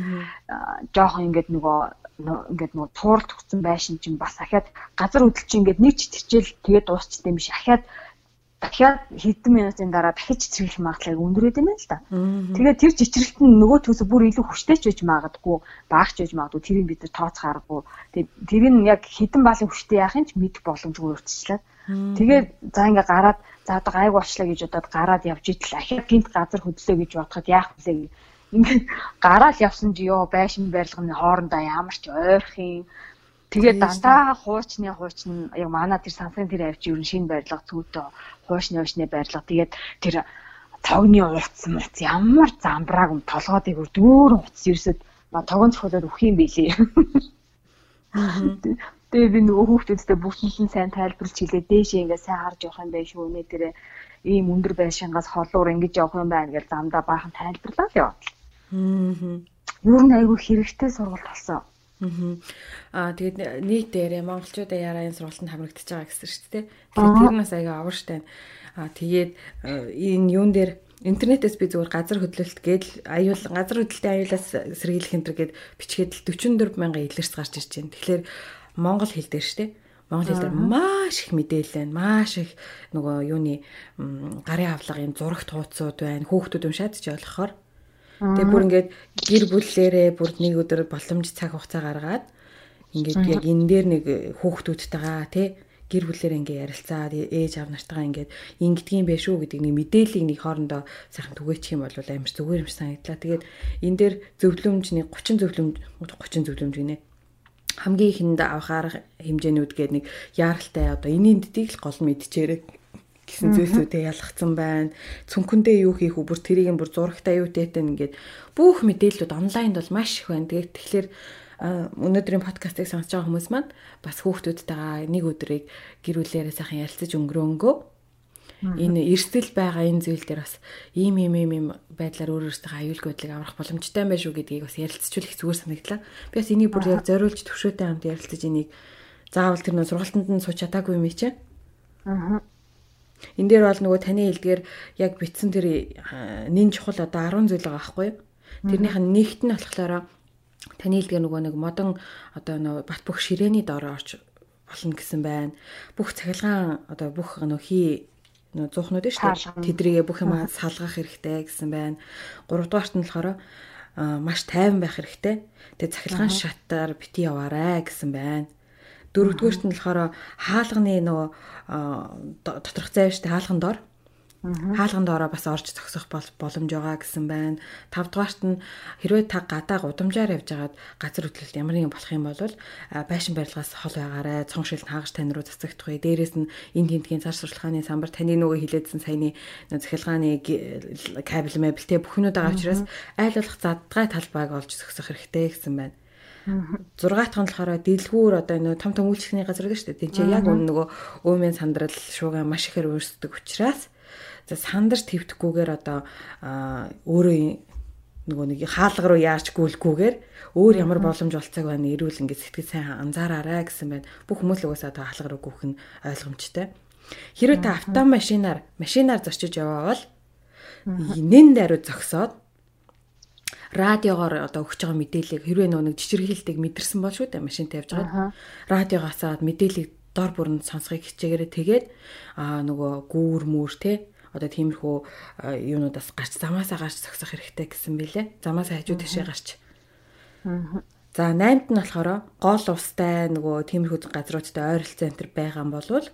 жоохон ингээд нөгөө ингээд нөгөө туурал төгсөн байшин чинь бас ахаад газар хөдлөл чинь ингээд нэг ч тэрчээл тэгээд дуусчихдээ юм биш ахаад дахиад хэдэн минутын дараа дахиж цэцэрлэх магадлал өндөрөөд байна л да. Тэгээд тэр чичрэлт нь нөгөө төсөв бүр илүү хүчтэй ч байж магадгүй, баагч байж магадгүй. Тэрийг бид нар тооцох аргагүй. Тэгээд тэр нь яг хэдэн балын хүчтэй яах юм ч мэдэх боломжгүй урьдчилаад. Тэгээд за ингээ гараад за одоо гайг болчлаа гэж бодоод гараад явж идэл ахиад гинт газар хөдлөө гэж бодоход яах вэ? Ингээ гараад явсан чи ёо байшин барилгын хоорондоо ямар ч ойрох юм Тэгээд дандаа хуучны хуучин яг манай тэр сансрын тэр авч ерөн шинэ барилга зүйтэй хуучны хуучны барилга тэгээд тэр тогны ууц мууц ямар замбрааг юм толгоодыг дүүр ууц ерөөсөд тогон цохолоод өгөх юм билий. Тэгээ би нөгөө хүүхдүүдтэй бүгднээс сайн тайлбарлаж хэлээ. Дээшээ ингээ сайн харж явах юм байх шүү. Нэ тэр ийм өндөр байшингаас холуур ингэж явах юм байна гэж замдаа баахан тайлбарлаа л яваа. Аа. Юу нэг айгүй хэрэгтэй сургалт болсон. Аа тэгээд нийт дээрээ монголчуудаа яраа энэ сургалтанд хамрагдаж байгаа гэсэн шүү дээ. Тэгэхээр тэр нас аяга аварштай. Аа тэгээд энэ юун дээр интернетээс би зүгээр газар хөдлөлт гээд аюул газар хөдлөлтийн аюулаас сэргийлэх энэ төр гээд бичгээд 44 мянган илэрч гарч ирж байна. Тэгэхээр монгол хэл дээр дээ. Монгол хэл дээр маш их мэдээлэл байна. Маш их нөгөө юуны гарын авлага юм зурагт хуудсууд байна. Хүүхдүүд уншаад ч ойлгохоор Тэгээ бүр ингээд гэр бүлээрээ бүр нэг өдөр боломж цаг хугацаа гаргаад ингээд яг энэ дээр нэг хүүхдүүдтэйгаа тий гэр бүлээр ингээ ярилцаад ээж аав нартайгаа ингээд ингэдгийм байх шүү гэдэг нэг мэдээллийг нэг хоорондоо сайхан түгээчих юм бол амар зүгээр юм санагдлаа. Тэгээд энэ дээр зөвлөмж нэг 30 зөвлөмж 30 зөвлөмж гинэ. Хамгийн ихэнд авах арга хэмжээнүүд гээд нэг яаралтай одоо энийн дэдийг л гол мэдчихээрээ гэсэн зүйлсүүдээ ялгцсан байна. Цүнхэндээ юу хийх үү? Бүр тэрийг бүр зурагтай юу тэтэн ингээд бүх мэдээллүүд онлайнд бол маш их байна. Тэгээд тэгэхээр өнөөдрийн подкастыг сонсож байгаа хүмүүс маань бас хүүхдүүдтэйгээ нэг өдрийг гэр бүлээрээ сайхан ярилцаж өнгөрөөнгөө энэ эрсдэл байгаа энэ зүйл дээр бас ийм ийм ийм ийм байдлаар өөр өөртөө аюулгүй байдлыг аврах боломжтой байх шүү гэдгийг бас ярилцчихвал их зүгээр санагдлаа. Би бас энийг бүр яг зориулж төвшөөтэй хамт ярилцаж энийг заавал тэр нөө сургалтанд нь сууч чадаагүй юм чи. Аа. Энд дээр бол нөгөө таны хэлдгээр яг битсэн тэр нин чухал одоо 10 зүйл байгаа байхгүй? Тэрнийх нь нэгт нь болохоор таны хэлдгээр нөгөө нэг модон одоо нөгөө бат бөх ширээний доор орж болно гэсэн байна. Бүх цахилгаан одоо бүх нөгөө хий нөгөө зуухнууд шүү дээ. Тэдрийгээ бүх юм салгах хэрэгтэй гэсэн байна. Гуравдугаарт нь болохоор маш тайван байх хэрэгтэй. Тэгээ цахилгаан шатаар бити яваарэ гэсэн байна. Дөрөвдүгээрт нь болохоор хаалганы нөгөө доторх зай штэ хаалган дор. Хаалган доороо бас орж зогсох боломж байгаа гэсэн байна. Тавдугаарт нь хэрвээ та гадаа гудамжаар явж байгаад газар хөдлөлт ямар нэгэн болох юм бол байшин барилгаас хол байгаарэ, цон шилд хаагаш тань руу цацагдах вэ. Дээрээс нь энэ тентгийн цар сурчлагын самбар таны нөгөө хилээдсэн саяны захилгааны кабель те бүхнүүд байгаа учраас айл болох задгай талбайг олж зогсох хэрэгтэй гэсэн байна. Зургаатх нь болохоор дэлгүүр одоо нөө том том үйлчлэхний газар гэдэг шүү дээ. Тин чи яг үн нөгөө өөмийн сандрал шуугаа маш ихээр өөрсдөг учраас за сандарч твдэхгүйгээр одоо өөрөө нөгөө нэг хаалга руу яарч гүйлгүүгээр өөр ямар боломж болцоог байна эрүүл ингээд сэтгэл сайн анзаараарай гэсэн байна. Бүх хүмүүс л угаасаа та хаалга руу гүөх нь ойлгомжтой. Хэрвээ та автомашинаар машинаар зорчиж яваа бол нэн даруй зогсоод радиогоор одоо өгч байгаа мэдээллийг хэрвээ нэг жижигхэлтийг мэдэрсэн бол шүү дээ машинтай явж байгаа. Радиогоосаад мэдээллийг дор бүрэн сонсхийг хичээгээрээ тэгээд аа нөгөө гүүр мүр те одоо тиймэрхүү юунуудаас гарч замаасаа гарч зогсох хэрэгтэй гэсэн бэлээ. Замаасаа хажуу тийшээ гарч За 8-д нь болохоор гол устай нөгөө тиймэрхүү газруудтай ойролцоо центр байгаа болвол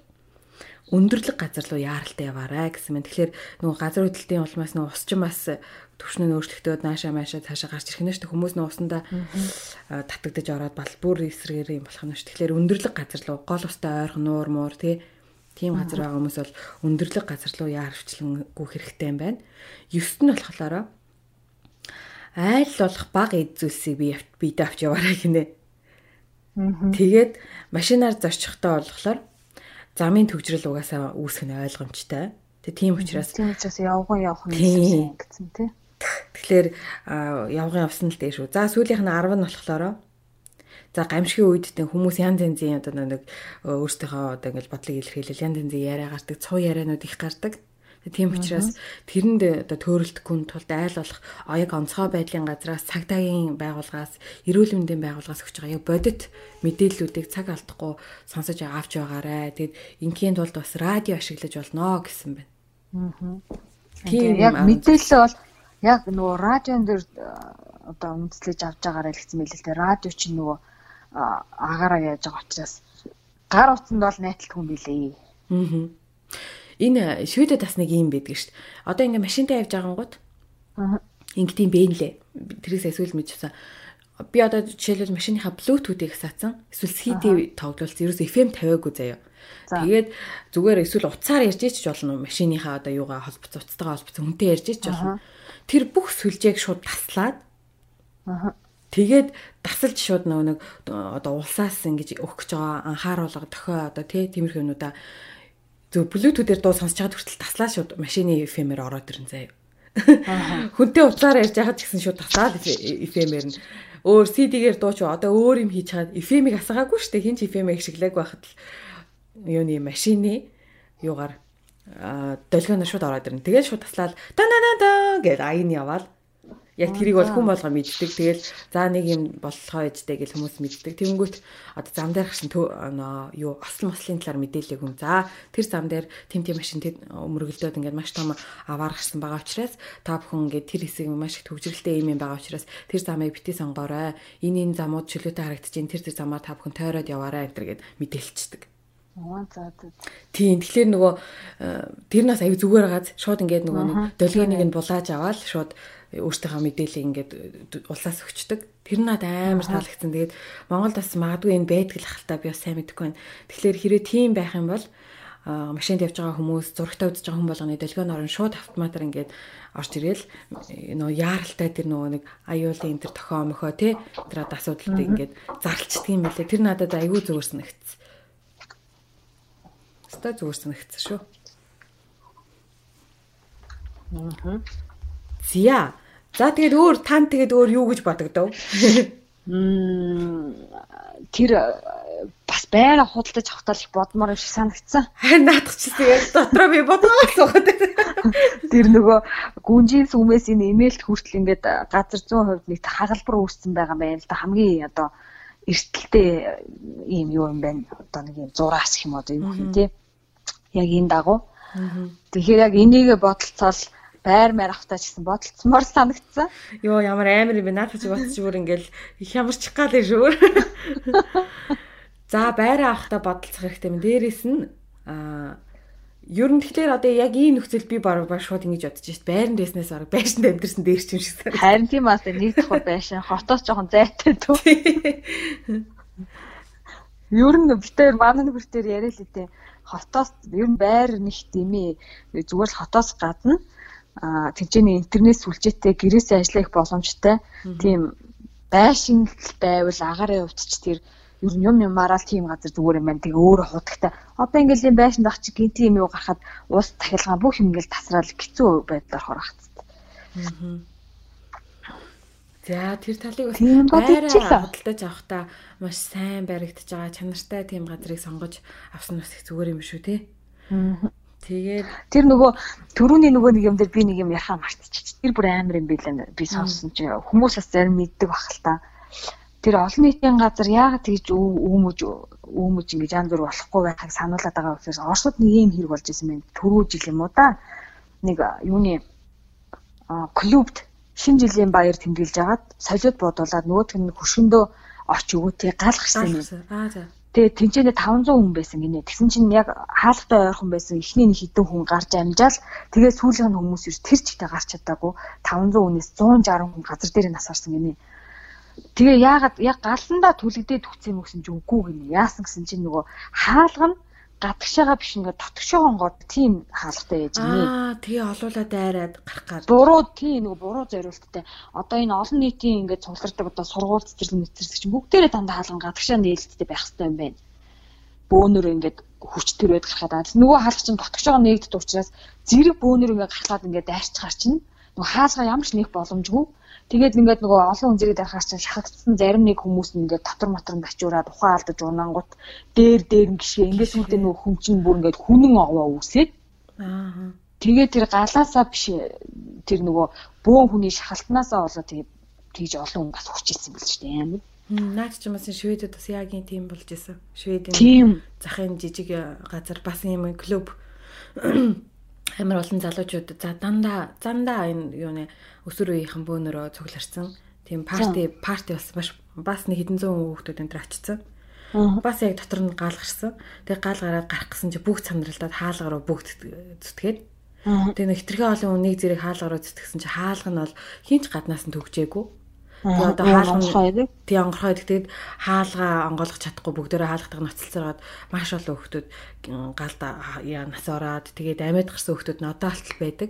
өндөрлөг газар руу яаралтай яваарай гэсэн мэн. Тэгэхээр нөгөө газар хөдлөлтийн улмаас нөгөө усчин бас төвшнөө өөрчлөгдөөд нааша маашаа цаашаа гарч ирэх нь шүү дээ. Хүмүүс нөгөө усандаа татагдаж ороод балбуур эсрэгээр юм болох нь шүү. Тэгэхээр өндөрлөг газар руу гол устай ойрхон нуур муур тий тийм газар байгаа хүмүүс бол өндөрлөг газар руу яарвчлангүү хэрэгтэй юм байна. 9-т нь болохоор айл болох баг эд зүйлсийг би бидээ авч яваарай гинэ. Тэгээд машинаар зорчихтой болохоор замын төгжрөл угаасаа үүсэх нь ойлгомжтой. Тэг тийм учраас тийм учраас явган явах нь гэсэн тий. Тэгэхээр явган явсан л дээ шүү. За сүүлийнх нь 10 нь болохоор за гамшигын үед тэн хүмүүс янз янзын одоо нэг өөрсдийнхөө одоо ингээл бодлыг илэрхийлэл янз янзын яриа гардаг, цуу ярианууд их гардаг. Тийм учраас тэрэнд одоо төөрөлтгүй тулд айл болох оёг онцгой байдлын газраас цагдаагийн байгууллагаас эрүүл мэндийн байгууллагаас өгч байгаа яг бодит мэдээллүүдийг цаг алдахгүй сонсож авч байгаарэ. Тэгэд ингийн тулд бас радио ашиглаж болно гэсэн байна. Аа. Тийм яг мэдээлэл бол яг нөгөө радион дээр одоо үндэслэж авч байгаарэ л гэсэн мэлээ л дээ. Радио чинь нөгөө агаараа яаж байгаа учраас гар утсанд бол найтлах юм билээ. Аа энэ шведэд бас нэг юм байдаг шүү дээ. Одоо ингээ машинтай явж байгангууд аа ингээд юм бэ нэлээ. Тэрээс эсвэл мэдчихсэн. Би одоо жишээлбэл машиныхаа Bluetooth-ийг саацсан. Эсвэл CD тоглолцсон. Ерөөс FM тавиагүй заяа. Тэгээд зүгээр эсвэл утсаар ярьж ич болно. Машиныхаа одоо юугаа холбоц уцтайгаа холбоцсон хүнтэй ярьж ич болно. Тэр бүх сүлжээг шууд таслаад. Аа Тэгээд дасалж шууд нөгөө нэг одоо улсаас ингэж өгөх гэж байгаа анхааруулга тохио одоо тий тиймэрхүү юмудаа. Зөв Bluetooth-ээр дуу сонсож байгаад хүртэл таслаа шууд машины FM-ээр ороод ирэн заяа. Хүнтэй уцаар ярьж байхад ч гэсэн шууд таслаад FM-ээр нь. Өөр CD-гээр дуу ч одоо өөр юм хийж чаад FM-ийг асгаагүй шүү дээ. Хин ч FM-ийг ашиглаагүй байхад л юуны машины юугаар долгионоор шууд ороод ирнэ. Тэгээд шууд таслаад та на на да гэж аян яваал Яг тэрийг бол хүн болго мэддэг. Тэгэл за нэг юм болохоо ээжтэй гэж хүмүүс мэддэг. Тэнгүүт одоо зам дээр гарсан юу осол мослын талаар мэдээлэл хүн. За тэр зам дээр тэм тэм машин өмөргөлдөөд ингээд маш том аваар гарсан байгаа учраас та бүхэн ингээд тэр хэсэг маш их төвжрэлтэй юм байгаа учраас тэр замыг бити сонгоорой. Энэ энэ замууд чөлөөтэй харагдчихээн тэр тэр замаар та бүхэн тойроод яваарай энэ гээд мэдээлчдэг. За за. Тийм тэгэхээр нөгөө э, тэр нас аяг зүгээр газ шууд ингээд нөгөө нэг долгионыг нь булааж аваад шууд өөртөөхөө мэдээлэл ингээд улсаас өгчдөг. Тэр над амар таалагдсан. Тэгээд Монголд бас магадгүй энэ байдаг л хальтаа би бас сайн мэдэхгүй байна. Тэгэхээр хэрэг тийм байх юм бол машинд явж байгаа хүмүүс зурагтаа үзэж байгаа хүн болгоны долгион орон шууд автоматар ингээд орж ирэл нөө яаралтай тэр нөгөө нэг аюулын энэ төр тохио мөхөө тий тэр асуудалтай ингээд зарлцдаг юм билээ. Тэр надад аюул зүгээр санагдсан. Өстой зүгээр санагдсан шүү. Аа. Зя. За тэгээд өөр тань тэгээд өөр юу гэж бодогдов? Мм тэр бас байга худалдаж авахтаа их бодмоор шиг санагдсан. Харин наадах чи тэгээд дотроо би бодгоос суугаад. Тэр нөгөө гүнжийн сүмээс энэ имэйлт хүртэл ингээд газар 100% нэг хагалбар үүссэн байгаа юм байна л да хамгийн одоо эртэлтэй ийм юу юм байна. Одоо нэг юм зураас юм одоо юу юм тий. Яг энэ дагуу. Тэгэхээр яг энийг бодолцоол байр маяг автаа ч гэсэн бодолцмоор санагдсан. Йоо ямар амар юм бэ? Наадах чи бодчих бүр ингээл их ямарчих гал шүү. За байраа авахтаа бодолцох хэрэгтэй юм. Дээрээс нь аа Ер нь тэгэхээр одоо яг ийм нөхцөл би бараг ба шууд ингэж бодож шít байран дэснээс бараг байшин амьдэрсэн дээр ч юм шиг санагдав. Харин тийм бас нэг давхар байшин хотоос жоохон зайтай төө. Ер нь битээр манай нөхөртөө яриа л үтэй. Хотоос ер нь байр нэг димээ зүгээр л хотоос гадна тэнцээний интернет сүлжээтэй гэрээсээ ажиллах боломжтой тийм байшин байвал агарын хувьд ч тэр ер нь юм юмараа л тийм газар зүгээр юм байна. Тэгээ өөрөө худагтай. Одоо ингээл юм байшин дах чи гинти юм юу гарахад уус тахилгаан бүх юм ингээл тасраал хэцүү байдлаар хорогцсон. За тэр талыг бас байраа худалдаж авахта маш сайн баригдаж байгаа чанартай тийм газрыг сонгож авсан бас их зүгээр юм шүү те. Тэгээд тэр нөгөө төрүүний нөгөө нэг юм дээр би нэг юм яхаа мартчих. Тэр бүр амар юм билээ. Би сонссон чи хүмүүс бас зарим мэддэг бах л та. Тэр олон нийтийн газар яагаад тэгж өөмөж өөмөж ингэж янз бүр болохгүй байхыг сануулад байгаа учраас Оросд нэг юм хэрэг болж исэн юм. Төрөө жил юм уу да. Нэг юуны клубт шинэ жилийн баяр тэмдэглэж агаад солиод бодуулаад нөгөөх нь хөшгөндөө оч өгөө тий галахсан юм. Аа за. Тэгээ тэнцэнэ 500 хүн байсан гинэ. Тэгсэн чинь яг хаалгатай ойрхон байсан эхний нэг хитэн хүн гарч амжаал тэгээ сүүлийнх нь хүмүүс ерөөс тэр чигтээ гарч чадаагүй 500 хүнээс 160 хүн газар дээр насаарсан гинэ. Тэгээ яагаад яг галандаа түлэгдээд хүцсэн юм гэсэн чинь үгүй гинэ. Яасан гэсэн чинь нөгөө хаалга нь гадагшаага биш ингээд дотгошоогоо гоод тийм хаалгатай яж гинэ. Аа тэгээ олуулаад дайраад гарах гад. Буруу тийм нөгөө буруу зориулттай. Одоо энэ олон нийтийн ингээд цуглардаг одоо сургууль цэцэрлэг мэтрэлэг чинь бүгдээрээ дандаа хаалган гадагшаа нээлттэй байх хэрэгтэй юм байна. Бөөнөр ингээд хүч төрөөд гарахад нөгөө хаалга чинь дотгошоогоо нээгддэг учраас зэрэг бөөнөр ингээд гарахад ингээд дайрч гар чинь нөгөө хаалга ямар ч нэг боломжгүй Тэгээд ингээд нөгөө олон хүн зэрэг дарахаар чинь шахагдсан зарим нэг хүмүүс нь ингээд татвар матранд ачуураад ухаан алдаж унангууд дээр дээр гişгээ ингээд сүлдээ нөгөө хүн чинь бүр ингээд хүнэн овоо үсээд. Аа тэгээд тэр галаасаа биш тэр нөгөө бөөн хүний шахалтнаасаа болоо тэгээд тэгж олон хүн бас хүчээсэн ч тийм амар Наад ч юм бас Шведэд бас яг юм тийм болж исэн. Шведийн захын жижиг газар бас юм клуб. Амар олон залуучууд за дандаа зандаа энэ юу нэ өсвөр үеийнхэн бөөнөрөө цугларсан. Тийм парти парти бас маш бас нэг хэдэн зуун хүүхдүүд энэ очсон. Бас яг дотор нь гал гарсан. Тэгээ гал гараад гарах гэсэн чи бүгд сандралдаад хаалгараа бүгд зүтгээд. Тэгээ нэг хитрхээ олон үнийг зэрэг хаалгараа зүтгэсэн чи хаалга нь бол хинч гаднаас нь төгжээгүй. Тэгээ одоо хаалга тий онгорхой тэгээд хаалгаа онгойлгох чадахгүй бүгдээрээ хаалгатайг ноцолцоод маш олон хүмүүс галд яа нас ороод тэгээд амьд гарсан хүмүүс нь одоо алтал байдаг.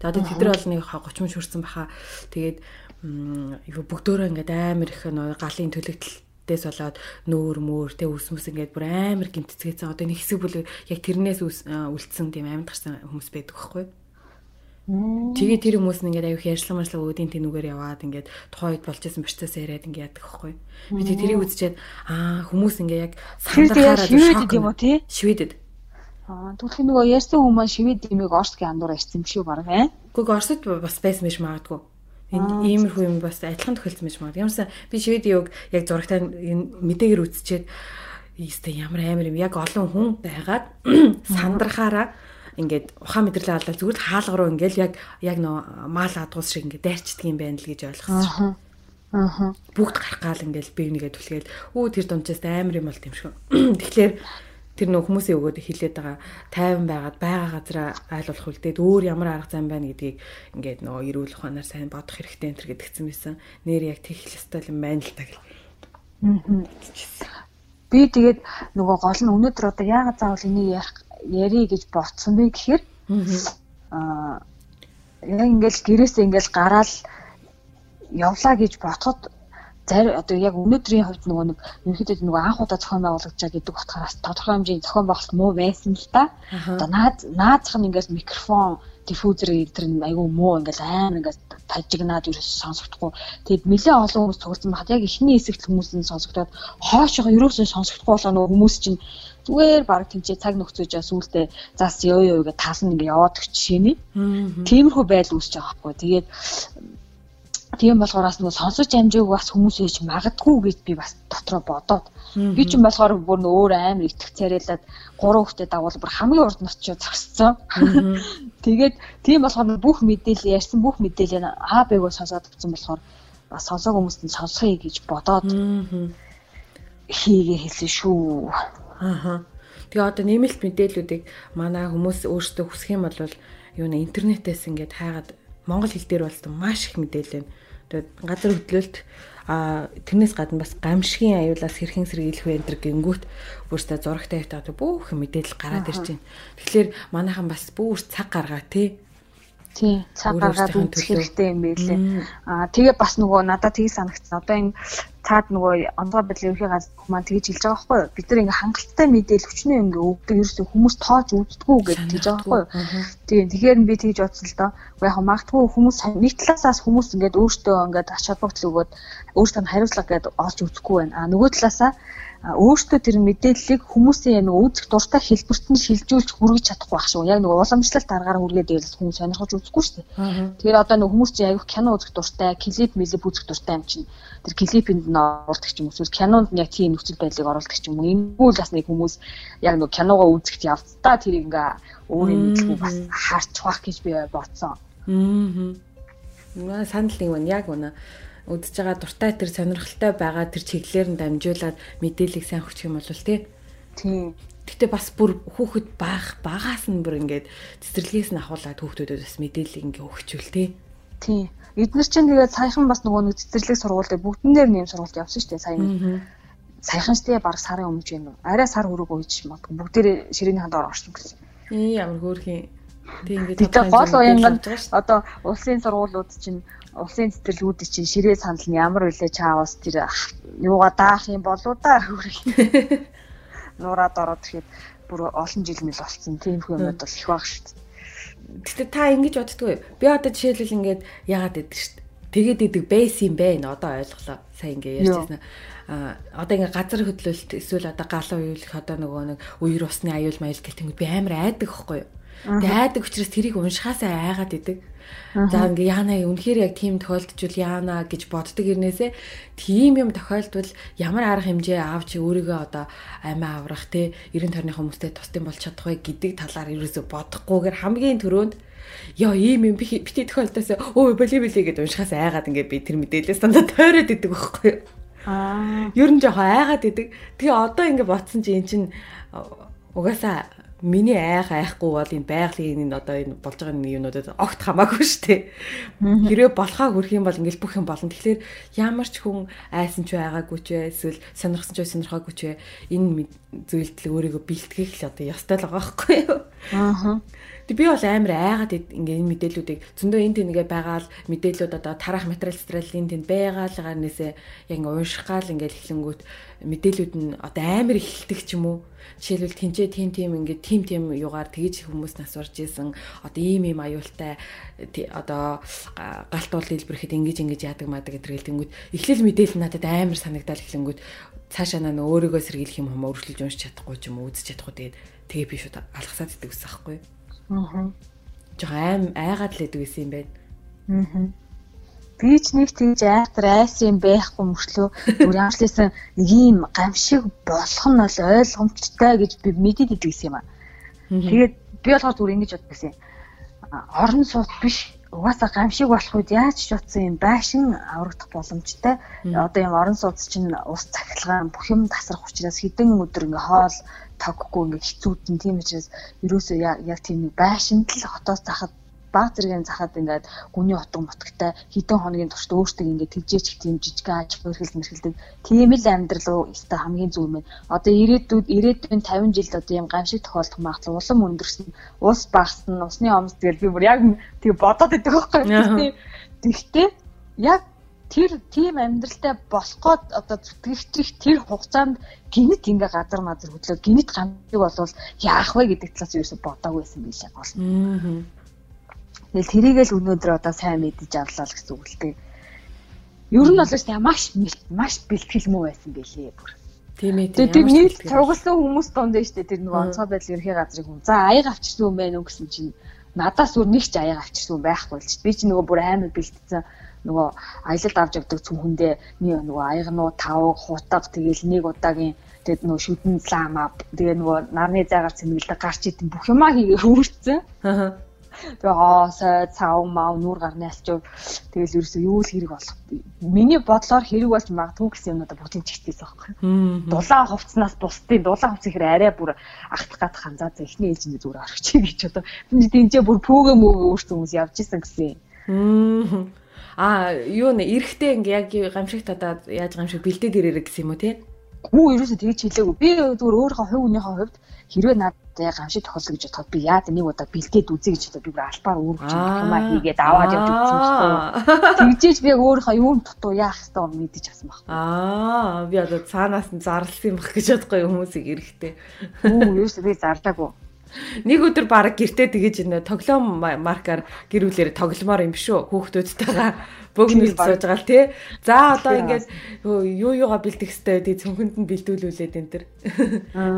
Тэгээд одоо тэд нар бол нэг 30 мөч хүрсэн баха. Тэгээд юу бүгдөө ингээд амар их галын төлөгдөлтөөс болоод нүүр мөр тэ ус мүс ингээд бүр амар гимтцгээсэн. Одоо нэг хэсэг бүл яг тэрнээс үлдсэн тийм амьд гарсан хүмүүс байдаг байхгүй? Тэгээ тэр хүмүүс нь ингээд аюух ярьслан марслаа өөдийн тэнүүгээр яваад ингээд тухайд болж исэн процесс яриад ингээд яадаг байхгүй. Би тэрийг үзчихэд аа хүмүүс ингээд яг сандрахаараа шивэд юм уу тий? Шивэдэд. Аа түүх нөгөө ярьсан хүмүүс шивэд имийг орсгийн андуур ирсэн биш үү баг ээ? Гэхдээ орсод бас байсан биш магадгүй. Энд иймэрхүү юм бас адилхан тохиолдсон байж магадгүй. Ямарсан би шивэд юуг яг зурагтай мэдээгээр үзчихэд ийстэй ямар амар юм яг олон хүн байгаад сандрахаараа ингээд ухаан мэдрэлээ алдаад зүгээр л хаалга руу ингээд яг яг нөө маал адгуус шиг ингээд дайрчдаг юм байна л гэж ойлгосон. Аа. Бүгд гарах гал ингээд би нэгээ түлгээл өө тэр дунчаас амар юм бол шүү. Тэгэхээр тэр нөх хүмүүсийн өгөөд хилээд байгаа тайван байгаад байгаа газараа айлуулах үлдээд өөр ямар арга зам байна гэдгийг ингээд нөгөө эрүүл ухаанаар сайн бодох хэрэгтэй энэ төр гэдгцэн байсан. Нэр яг тех хэвстэй юм байна л та гэл. Би тэгээд нөгөө гол нь өнөөдөр одоо яагаад заавал энийг ярих ярий гэж бодсон бэ гэхээр аа яг ингээл гэрээсээ ингээл гараал явлаа гэж бодоход зарим одоо яг өнөөдрийн хувьд нөгөө нэг ерөнхийдөө нөгөө анх удаа зохион байгуулагдаж байгаа гэдэг утгаараас тодорхой хэмжээний зохион байгуулалт муу байсан л та. Одоо наад наадах нь ингээл микрофон диффузер тэр нь айгүй муу ингээл амар ингээл тажигнаад ерөөс сонсогдохгүй. Тэгэд нэлээ олон хүмүүс цугцсан байхад яг ихний хэсэгт хүмүүс нь сонсогдоод хоошоо ерөөсөө сонсогдохгүй болоо нөгөө хүмүүс чинь зүгээр баг тэнцээ цаг нөхцөж сүултээ зас ёо ёо гэж таална ингээ яваад өгч шинэ. Тиймэрхүү байдал үүсэж байгаа байхгүй. Тэгээд тийм болохоорс нөгөө сонсож амжаагүй бас хүмүүс ээж магадгүй гэж би бас дотроо бодоод би ч юм болохоор бүр өөр амар итгэх царайлаад гурван хүүхдээ дагуул бүр хамгийн урд нь очиж зогссон. Тэгээд тийм болохоор бүх мэдээлэл ярьсан бүх мэдээлэл А Б-гоо сонсоод авсан болохоор бас сонсоог хүмүүст нь сонсхий гэж бодоод хийгээ хэлсэн шүү. Аа. Тэгээ одоо нэмэлт мэдээллүүдийг манай хүмүүс өөрсдөө хүсэх юм бол юу нэ интернетээс ингээд хайгаад монгол хэл дээр болсон маш их мэдээлэл байна. Тэгээд газар хөдлөлт а тэрнээс гадна бас гамшигын аюулаас хэрхэн сэргийлэх вэ энэ гингүүт бүрстэ зурагтай тавьдаг бүх мэдээлэл гараад ирж байна. Тэгэхээр манайхан бас бүр цаг гаргаа тий тий цаг гаргаад үзэх хэрэгтэй юм байлээ. Аа тэгээ бас нөгөө надад тийг санагдсан. Одоо энэ цаад нөгөө ондгой байдлын ерхий газар хүмүүс тэгж хэлж байгаа байхгүй юу? Бид нар ингээ хангалттай мэдээлэл хүчнээ ингээ өгдөг ерөөсөө хүмүүс тоож үздэггүй гэж хэлж байгаа байхгүй юу? Тийм тэгэхээр би тэгж бодсон л доо. Яг магадгүй хүмүүс нэг талаасаас хүмүүс ингээд өөртөө ингээд ач холбогдол өгөөд өөртөө хариуцлага гэдэг олж үзэхгүй байна. Аа нөгөө талаасаа өөртөө тэр мэдээллийг хүмүүсийн нэг үүсэх дуртай хэлбэрт нь шилжүүлж хүргэж чадахгүй байх шүү. Яг нэг уламжлалт аргаар хүргээд ивэл хүмүүс сонирхож үзэхгүй шүү дээ. Тэгэхээр одоо нэг хүмүүс чинь аяг кино үзэх дуртай, клип мэлэп үзэх дуртай юм чинь тэр клипэнд нь оруулдаг юм эсвэл кинонд нь яг тийм нөхцөл байдлыг оруулдаг юм уу. Ингэвэл бас нэг хүмүүс яг нэг киногоо үзэхт явцдаа тэр ингээ өөрийн мэдлэг бас харч бах гэж би бодсон. Аа Санал нэг байна яг үнэ үдж байгаа дуртай тэр сонирхолтой байгаа тэр чиглэлээр нь дамжуулаад мэдээллийг сайн өгчих юм бол тий. Тийм. Гэтэ бас бүр хүүхэд баах багаас нь бүр ингээд цэцэрлэгээс нь ахуулаад хүүхдүүдэд бас мэдээлэл ингээ өгчүүл тий. Тийм. Эдгээр чинь тэгээд саяхан бас нөгөө нэг цэцэрлэг сургуультай бүгдэн дээр нэм сургуульд явсан шүү дээ сая. Саяхан ч тэгээ баг сарын өмнө ч юм. Арай сар хүрэг үйж магадгүй бүгдээр ширээний ханд орсон гэсэн. Ээ ямар хөөрхийн. Тэг ингээд тэгээд гол уянганд одоо улсын сургуулиуд чинь улсын цэцэрлэгүүд чинь ширээ санал нь ямар үлээ чаавас тэр юугаа даах юм болоо да хөрөх. Нураад ороод ирэхэд бүр олон жил мэл болсон. Тийм хүмүүс бол их баг шүү дээ. Гэтэ та ингэж боддгоо. Би одоо жишээлбэл ингээд яагаад гэдэг шүү дээ. Тэгээд идэг бейс юм бэ? Одоо ойлголоо. Сайн ингээ ярьжсэн. А одоо ингээ газар хөдлөлт эсвэл одоо галуу уйлах одоо нөгөө нэг үер усны аюул маял гэх юм би амар айдаг хөхгүй юу? Тэгээ айдаг учраас тэрийг уншихаасаа айгаад идэг. За ингээ яана үнэхээр яг тийм тохиолдчихвол яана гэж боддог ирнээсээ тийм юм тохиолдвол ямар арга хэмжээ авч өөрийгөө одоо амиа аврах те 90 тойрны хүмүүстэй тусдсан болж чадах вэ гэдэг талаар ерөөсө бодохгүйгээр хамгийн түрүүнд ёо ийм юм бити тохиолдосоо өө боли боли гэдээ уншихаас айгаад ингээ би тэр мэдээлэлээс дандаа тойроод идэг байхгүй юу Аа. Ер нь жоохон айгаад идэг. Тэгээ одоо ингээ ботсон чи эн чин угаасаа миний айх айхгүй бол энэ байгалийн энэ одоо энэ болж байгаа нэг юмнуудад огт хамаагүй шүү дээ. Хэрвээ болохоо хүрх юм бол ингээл бүх юм болно. Тэгэхээр ямар ч хүн айсан ч байгаагүй ч эсвэл сонирхсан ч сонирхоогүй ч энэ зүйлдэл өөрийгөө бэлтгэх л одоо ёстой л байгаа байхгүй юу? Аа. Тэг би бол амар айгаад ингээ энэ мэдээллүүдийг зөндөө энэ тэнэгээ байгаал мэдээллүүд одоо тарах материал стратегийн тэнд байгаалгаар нэсээ яг ингээ унших гал ингээ эхлэнгүүт мэдээллүүд нь одоо амар ихэлдэг ч юм уу Жишээлбэл тэнцээ тим тим ингээд тим тим юугаар тэгж хүмүүс нас урж исэн одоо ийм ийм аюултай одоо галтуул дэлбэрэхэд ингэж ингэж яадаг мадаг гэдэр гэлтэнгүүд эхлэл мэдээлэл надад амар санагдал эхлэнгүүд цаашаа наа өөрийгөө сэргийлэх юм хам өөрчлөж уншиж чадахгүй ч юм уу үзэж чадахгүй тэгээд тэгээ би шууд алгасаад идэг ус аахгүй. Аа. Жог аим айгаад л идэг гэсэн юм байна. Аа би ч нэг тийж айхтар айсан байхгүй мөртлөө бүр ямарчлээсэн нэг юм гамшиг болох нь бол ойлгомжтой гэж би мэдээд идэг юм аа. Тэгээд би болохоор зүгээр ингэж бодсон юм. Орон сууц биш угаасаа гамшиг болох үед яаж ч утсан юм байшин аврагдах боломжтой. Одоо юм орон сууц чинь ус цахилгаан бүх юм тасрах учраас хідэн өдөр ингээ хоол тоггүй ингээ хэцүүдэн тийм учраас ерөөсөө яг тийм нэг байшинд л хотоос захад баг зэргийн захад ингээд гүний утга мутагтай хэдэн хоногийн туршид өөртөө ингээд тэгжээч тийм жижиг аж хөрхөл мэрхэлдэг тийм л амьдрал руу өстой хамгийн зөв юм. Одоо ирээдүйд ирээдүйн 50 жилд одоо юм гамшиг тохиолдох магадлал улам өндөрсөн ус багасна усны омс тэгэл би бүр яг тэг бодоод байдаг байхгүй. Тэгтээ яг тэр тийм амьдралтай болох гээд одоо зүтгэгч тэр хугацаанд гинт ингээ газар мазар хөдлөө гинт гамшиг болвол яах вэ гэдэг талаас юу ч бодоагүй байсан биш яг бол. Аа Тэгэл тэрийгэл өнөөдөр одоо сайн мэдэж авлаа л гэсэн үг л дээ. Ер нь бол тийм маш маш бэлтгэл муу байсан байлээ бүр. Тийм ээ. Тэр нийт цугласан хүмүүс донд нь штэ тэр нөгөө онцгой байдал ерхий газрыг хүн. За аяг авчирсан юм байна уу гэсэн чинь надаас өөр нэг ч аяг авчирсан байхгүй л ч. Би ч нөгөө бүр амар бэлтцсэн нөгөө аялалд авч явдаг цүмхэндээ нөгөө аягнуу тав хутаг тэгэл нэг удаагийн тэгээд нөгөө шүдэн лама тэгээ нөгөө нарны зайгаар цэмгэлдэг гарч идэм бүх юмаа хийгээ хөвөрцөн. Аа Тэгээ аа сой цав мав нүүр гарны алчуу тэгэл ерөөсөө юу л хэрэг болох. Миний бодлоор хэрэг болж магадгүй гэсэн юмнуудаа бүгдийг чигтээс байхгүй. Дулаан хувцснаас бусдын дулаан хувц ихэр арай бүр ахтах гад ханзаа за эхний ээлжинд зүгээр орчихъя гэж одоо. Тэнцээ бүр пүүгэ мөөгөө өөртөө хүмүүс явж исэн гэсэн. Аа юу нэ эрэхтэй ингээ яг гамшигт одоо яаж гамшиг бэлдээд ирээрэ гэсэн юм уу тий? Гүү ерөөсөө тэгж хэлээгүй. Би зүгээр өөрийнхөө хувь хүнийхээ хувьд хэрвээ надад яг гамшиг тохиолдсон гэж бодоход би яа нэг удаа бэлдээд үзье гэж бодоод би бүр албаар өөрөж юмаа хийгээд аваад явж үзсэн байхгүй. Тэгжээж би яг өөрийнхөө юун дутуу яах ёстой юм мэдэж авсан байхгүй. Аа би одоо цаанаас нь зарлсан юм бах гэж бодохгүй хүмүүсийг эрэхтэй. Үу ерөөсөө би зарлаагүй. Нэг өдөр баг гэртээ тэгэж нэ тоглоом маркаар гэрүүлээрээ тогломоор юм шүү хүүхдүүдтэйгээ бөгнөл сууж байгаа л тий. За одоо ингээд юу юугаа бэлдэх хэвтэй тий цүнхэнд нь бэлдүүлүүлээд энэ төр.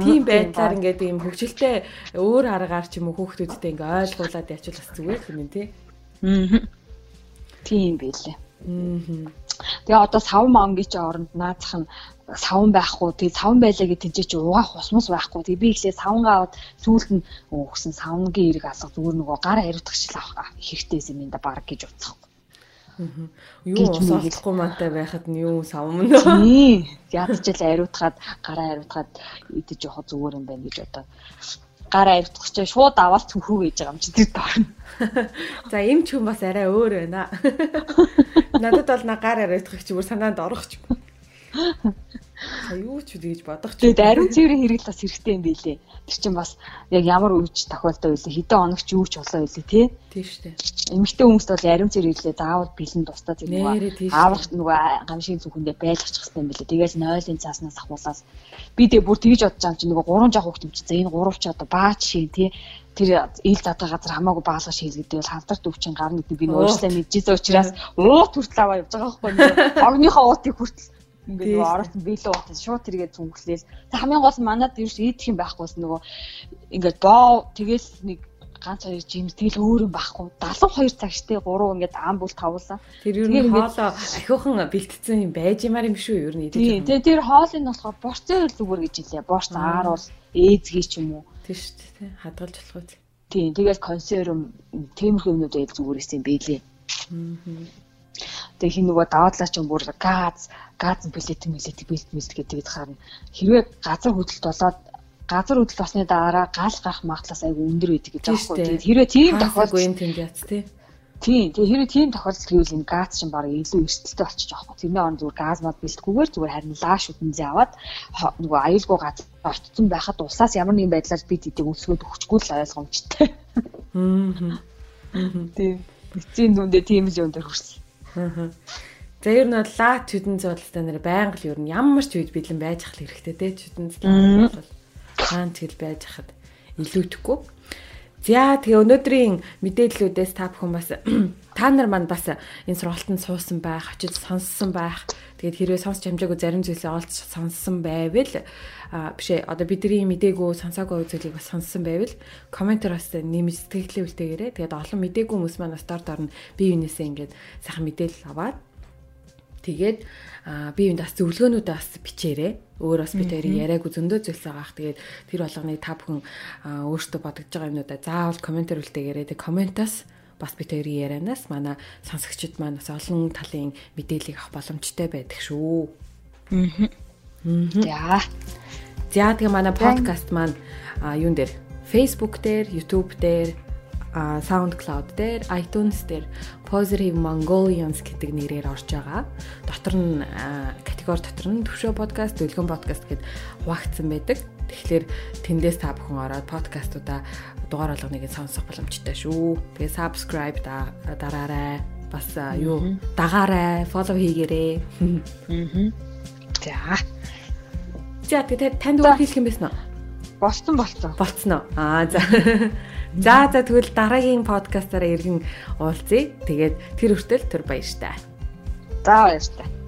Тийм байдлаар ингээд ийм хөвгөлтэй өөр аргаар ч юм уу хүүхдүүдтэй ингээд ойлгуулад ячвал бас зүгээр юм тий. Аа. Тийм байлээ. Аа. Тэгээ одоо сав мангийн чи оронд наацах нь савн байхгүй. Тэгээ савн байлаа гэж тэнцээ чи угаах усмас байхгүй. Тэгээ би ихлээр савнгаа аваад сүүлд нь өгсөн савнгийн эрг алга зүгээр нөгөө гар хариутгах шил авах хэрэгтэй юм да баг гэж утсахгүй. Юу усаахгүй мантай байхад нь юу савмна. Тий. Ядчил ариутгаад гараа ариутгаад идэж явах зүгээр юм байна гэж одоо гараа ариутгах чинь шууд аваад цүнхүү гэж байгаа юм чи тэр дорно. За эм ч хүн бас арай өөр байна. Надад бол на гар ариутгах бүр санаанд орох ч юм. За юу ч үгүй гэж бодох ч. Тэгээд ариун цэврийн хэрэгэл бас хэрэгтэй юм билэ. Тэр чинь бас яг ямар үеч тохиолдол байлээ хэдэн оногч юу ч болоо байлээ тий. Тийм шүү дээ. Эмэгтэй хүмүүст бол ариун цэвэр хэрэглээ заавал бэлэн тусдаа зэрэг нөгөө аавах нөгөө гамшиг зүхэндээ байлгачих хэрэгтэй юм билэ. Тэгээс нойлын цааснаас ахуулаад би тэгээ бүр тэгж бодож байгаа юм чи нөгөө гурван жоох хөвгт юм чи за энэ гурав ч одоо баач шин тий тэр ил задаа газар хамаагүй баалгаж хийлгэдэг бол хамтарт өвчин гарна гэдэг би нөөцлөө мэдчихсэн учраас уут хүртэл аваа явж байгаа байхгүй нэг огныхоо уутыг хүртэл ингээд нөгөө ороод биелээ уутаа шууд тэргээд зүнхлээл хамгийн гол нь манад ерөөс идэх юм байхгүйс нөгөө ингээд боо тэгэл нэг ганц хоёр жимс тэгэл өөр юм байхгүй 72 цагштай 3 ингээд ам бүл тавуулсан. Тэр ер нь хоолоо ахиухан бэлтцсэн юм байж юмар юм шүү ер нь. Тийм тэр хоолыг нь болохоор борцоо зүгээр гэж хэлээ. Борц ааруул ээзгий ч юм уу. Тийм дээ тий хадгалж болох үү. Тийм тэгэл консерв тиймэрхүү юмнууд ээл зүгээрээс юм бэлээ. Тэгээ хин нөгөө даваадлаа ч юм бүр газ газ билет мэлет билет мэлет гэдэг харна. Хэрвээ газар хөдөлт болоод газар хөдөлт болсны дараа гал гарах магадлалаас айгүй өндөр байдаг гэж байхгүй. Тэгээд хэрвээ тийм тохиолдол юм тэнд яц тий. Тийм. Тэгээ хэрвээ тийм тохиолдол гэвэл энэ газ чинь баг илүү эрсдэлтэй болчих жоох байхгүй. Тэрний он зүгээр газ мод бэлтгэхгүйгээр зүгээр харин лааш үтэнзээ аваад нөгөө аюулгүй газар орцсон байхад усаас ямар нэгэн байдлаар бид эдийг өсгөөд өгчгүй л ойлгомжтой. Аа. Тийм. Эцсийн дүндээ тийм л юм дээр хүрсэн. Аа. За ер нь лат чүдэн зоолтой нэр байнга л ер нь ямар ч үед бэлэн байж ах хэрэгтэй те чүдэн зоол бол хаан тэгэл байж хахад илүүдэхгүй. За тэгээ өнөөдрийн мэдээллүүдээс та бүхэн бас та нар манд бас энэ сургалтанд суусан байх, очиж сонссон байх. Тэгээд хэрвээ сонсч хамжаагүй зарим зүйлээ олж сонссон байвал бишээ одоо бидний мдээгүй сонсоогүй зүйлийг бас сонссон байвал комментээр бас нэмж сэтгэлээ үлдээгээрэй. Тэгээд олон мдээгүй хүмүүс маань бас дор дор нь бие биенээсээ ингээд сайхан мэдээлэл аваад Тэгээд би юунд бас зөвлөгөөнүүдээ бас бичээрэй. Өөр бас би тэр яриаг зөндөө зүйлс байгаах. Тэгээд тэр болгоныг та бүхэн өөртөө бодож байгаа юмнуудаа заавал комментэр үлдээгээрэй. Тэгээд комментоос бас би тэр ярианаас манай сонсогчид маань бас олон талын мэдээллийг авах боломжтой байдаг шүү. Аа. За. За тэгээ манай подкаст маань юун дээр Facebook дээр, YouTube дээр SoundCloud дээр, iTunes дээр Positive Mongolians гэдэг нэрээр орж байгаа. Дотор нь категори дотор нь төвшөө подкаст, дэлгэн подкаст гэд хуваагдсан байдаг. Тэгэхээр тэндээс та бүхэн ороод подкастуудаа дугаар болгоныг сонсох боломжтой шүү. Тэгээ subscribe дараарай. Бас юу дагаарай, follow хийгээрэй. За. За тэгээ танд өөр хэлэх юм байсан уу? Болцсон болцсон. Болцсон уу? Аа за. За за тэгвэл дараагийн подкастаараа иргэн уулзъя. Тэгээд тэр хүртэл түр баяртай. За баяртай.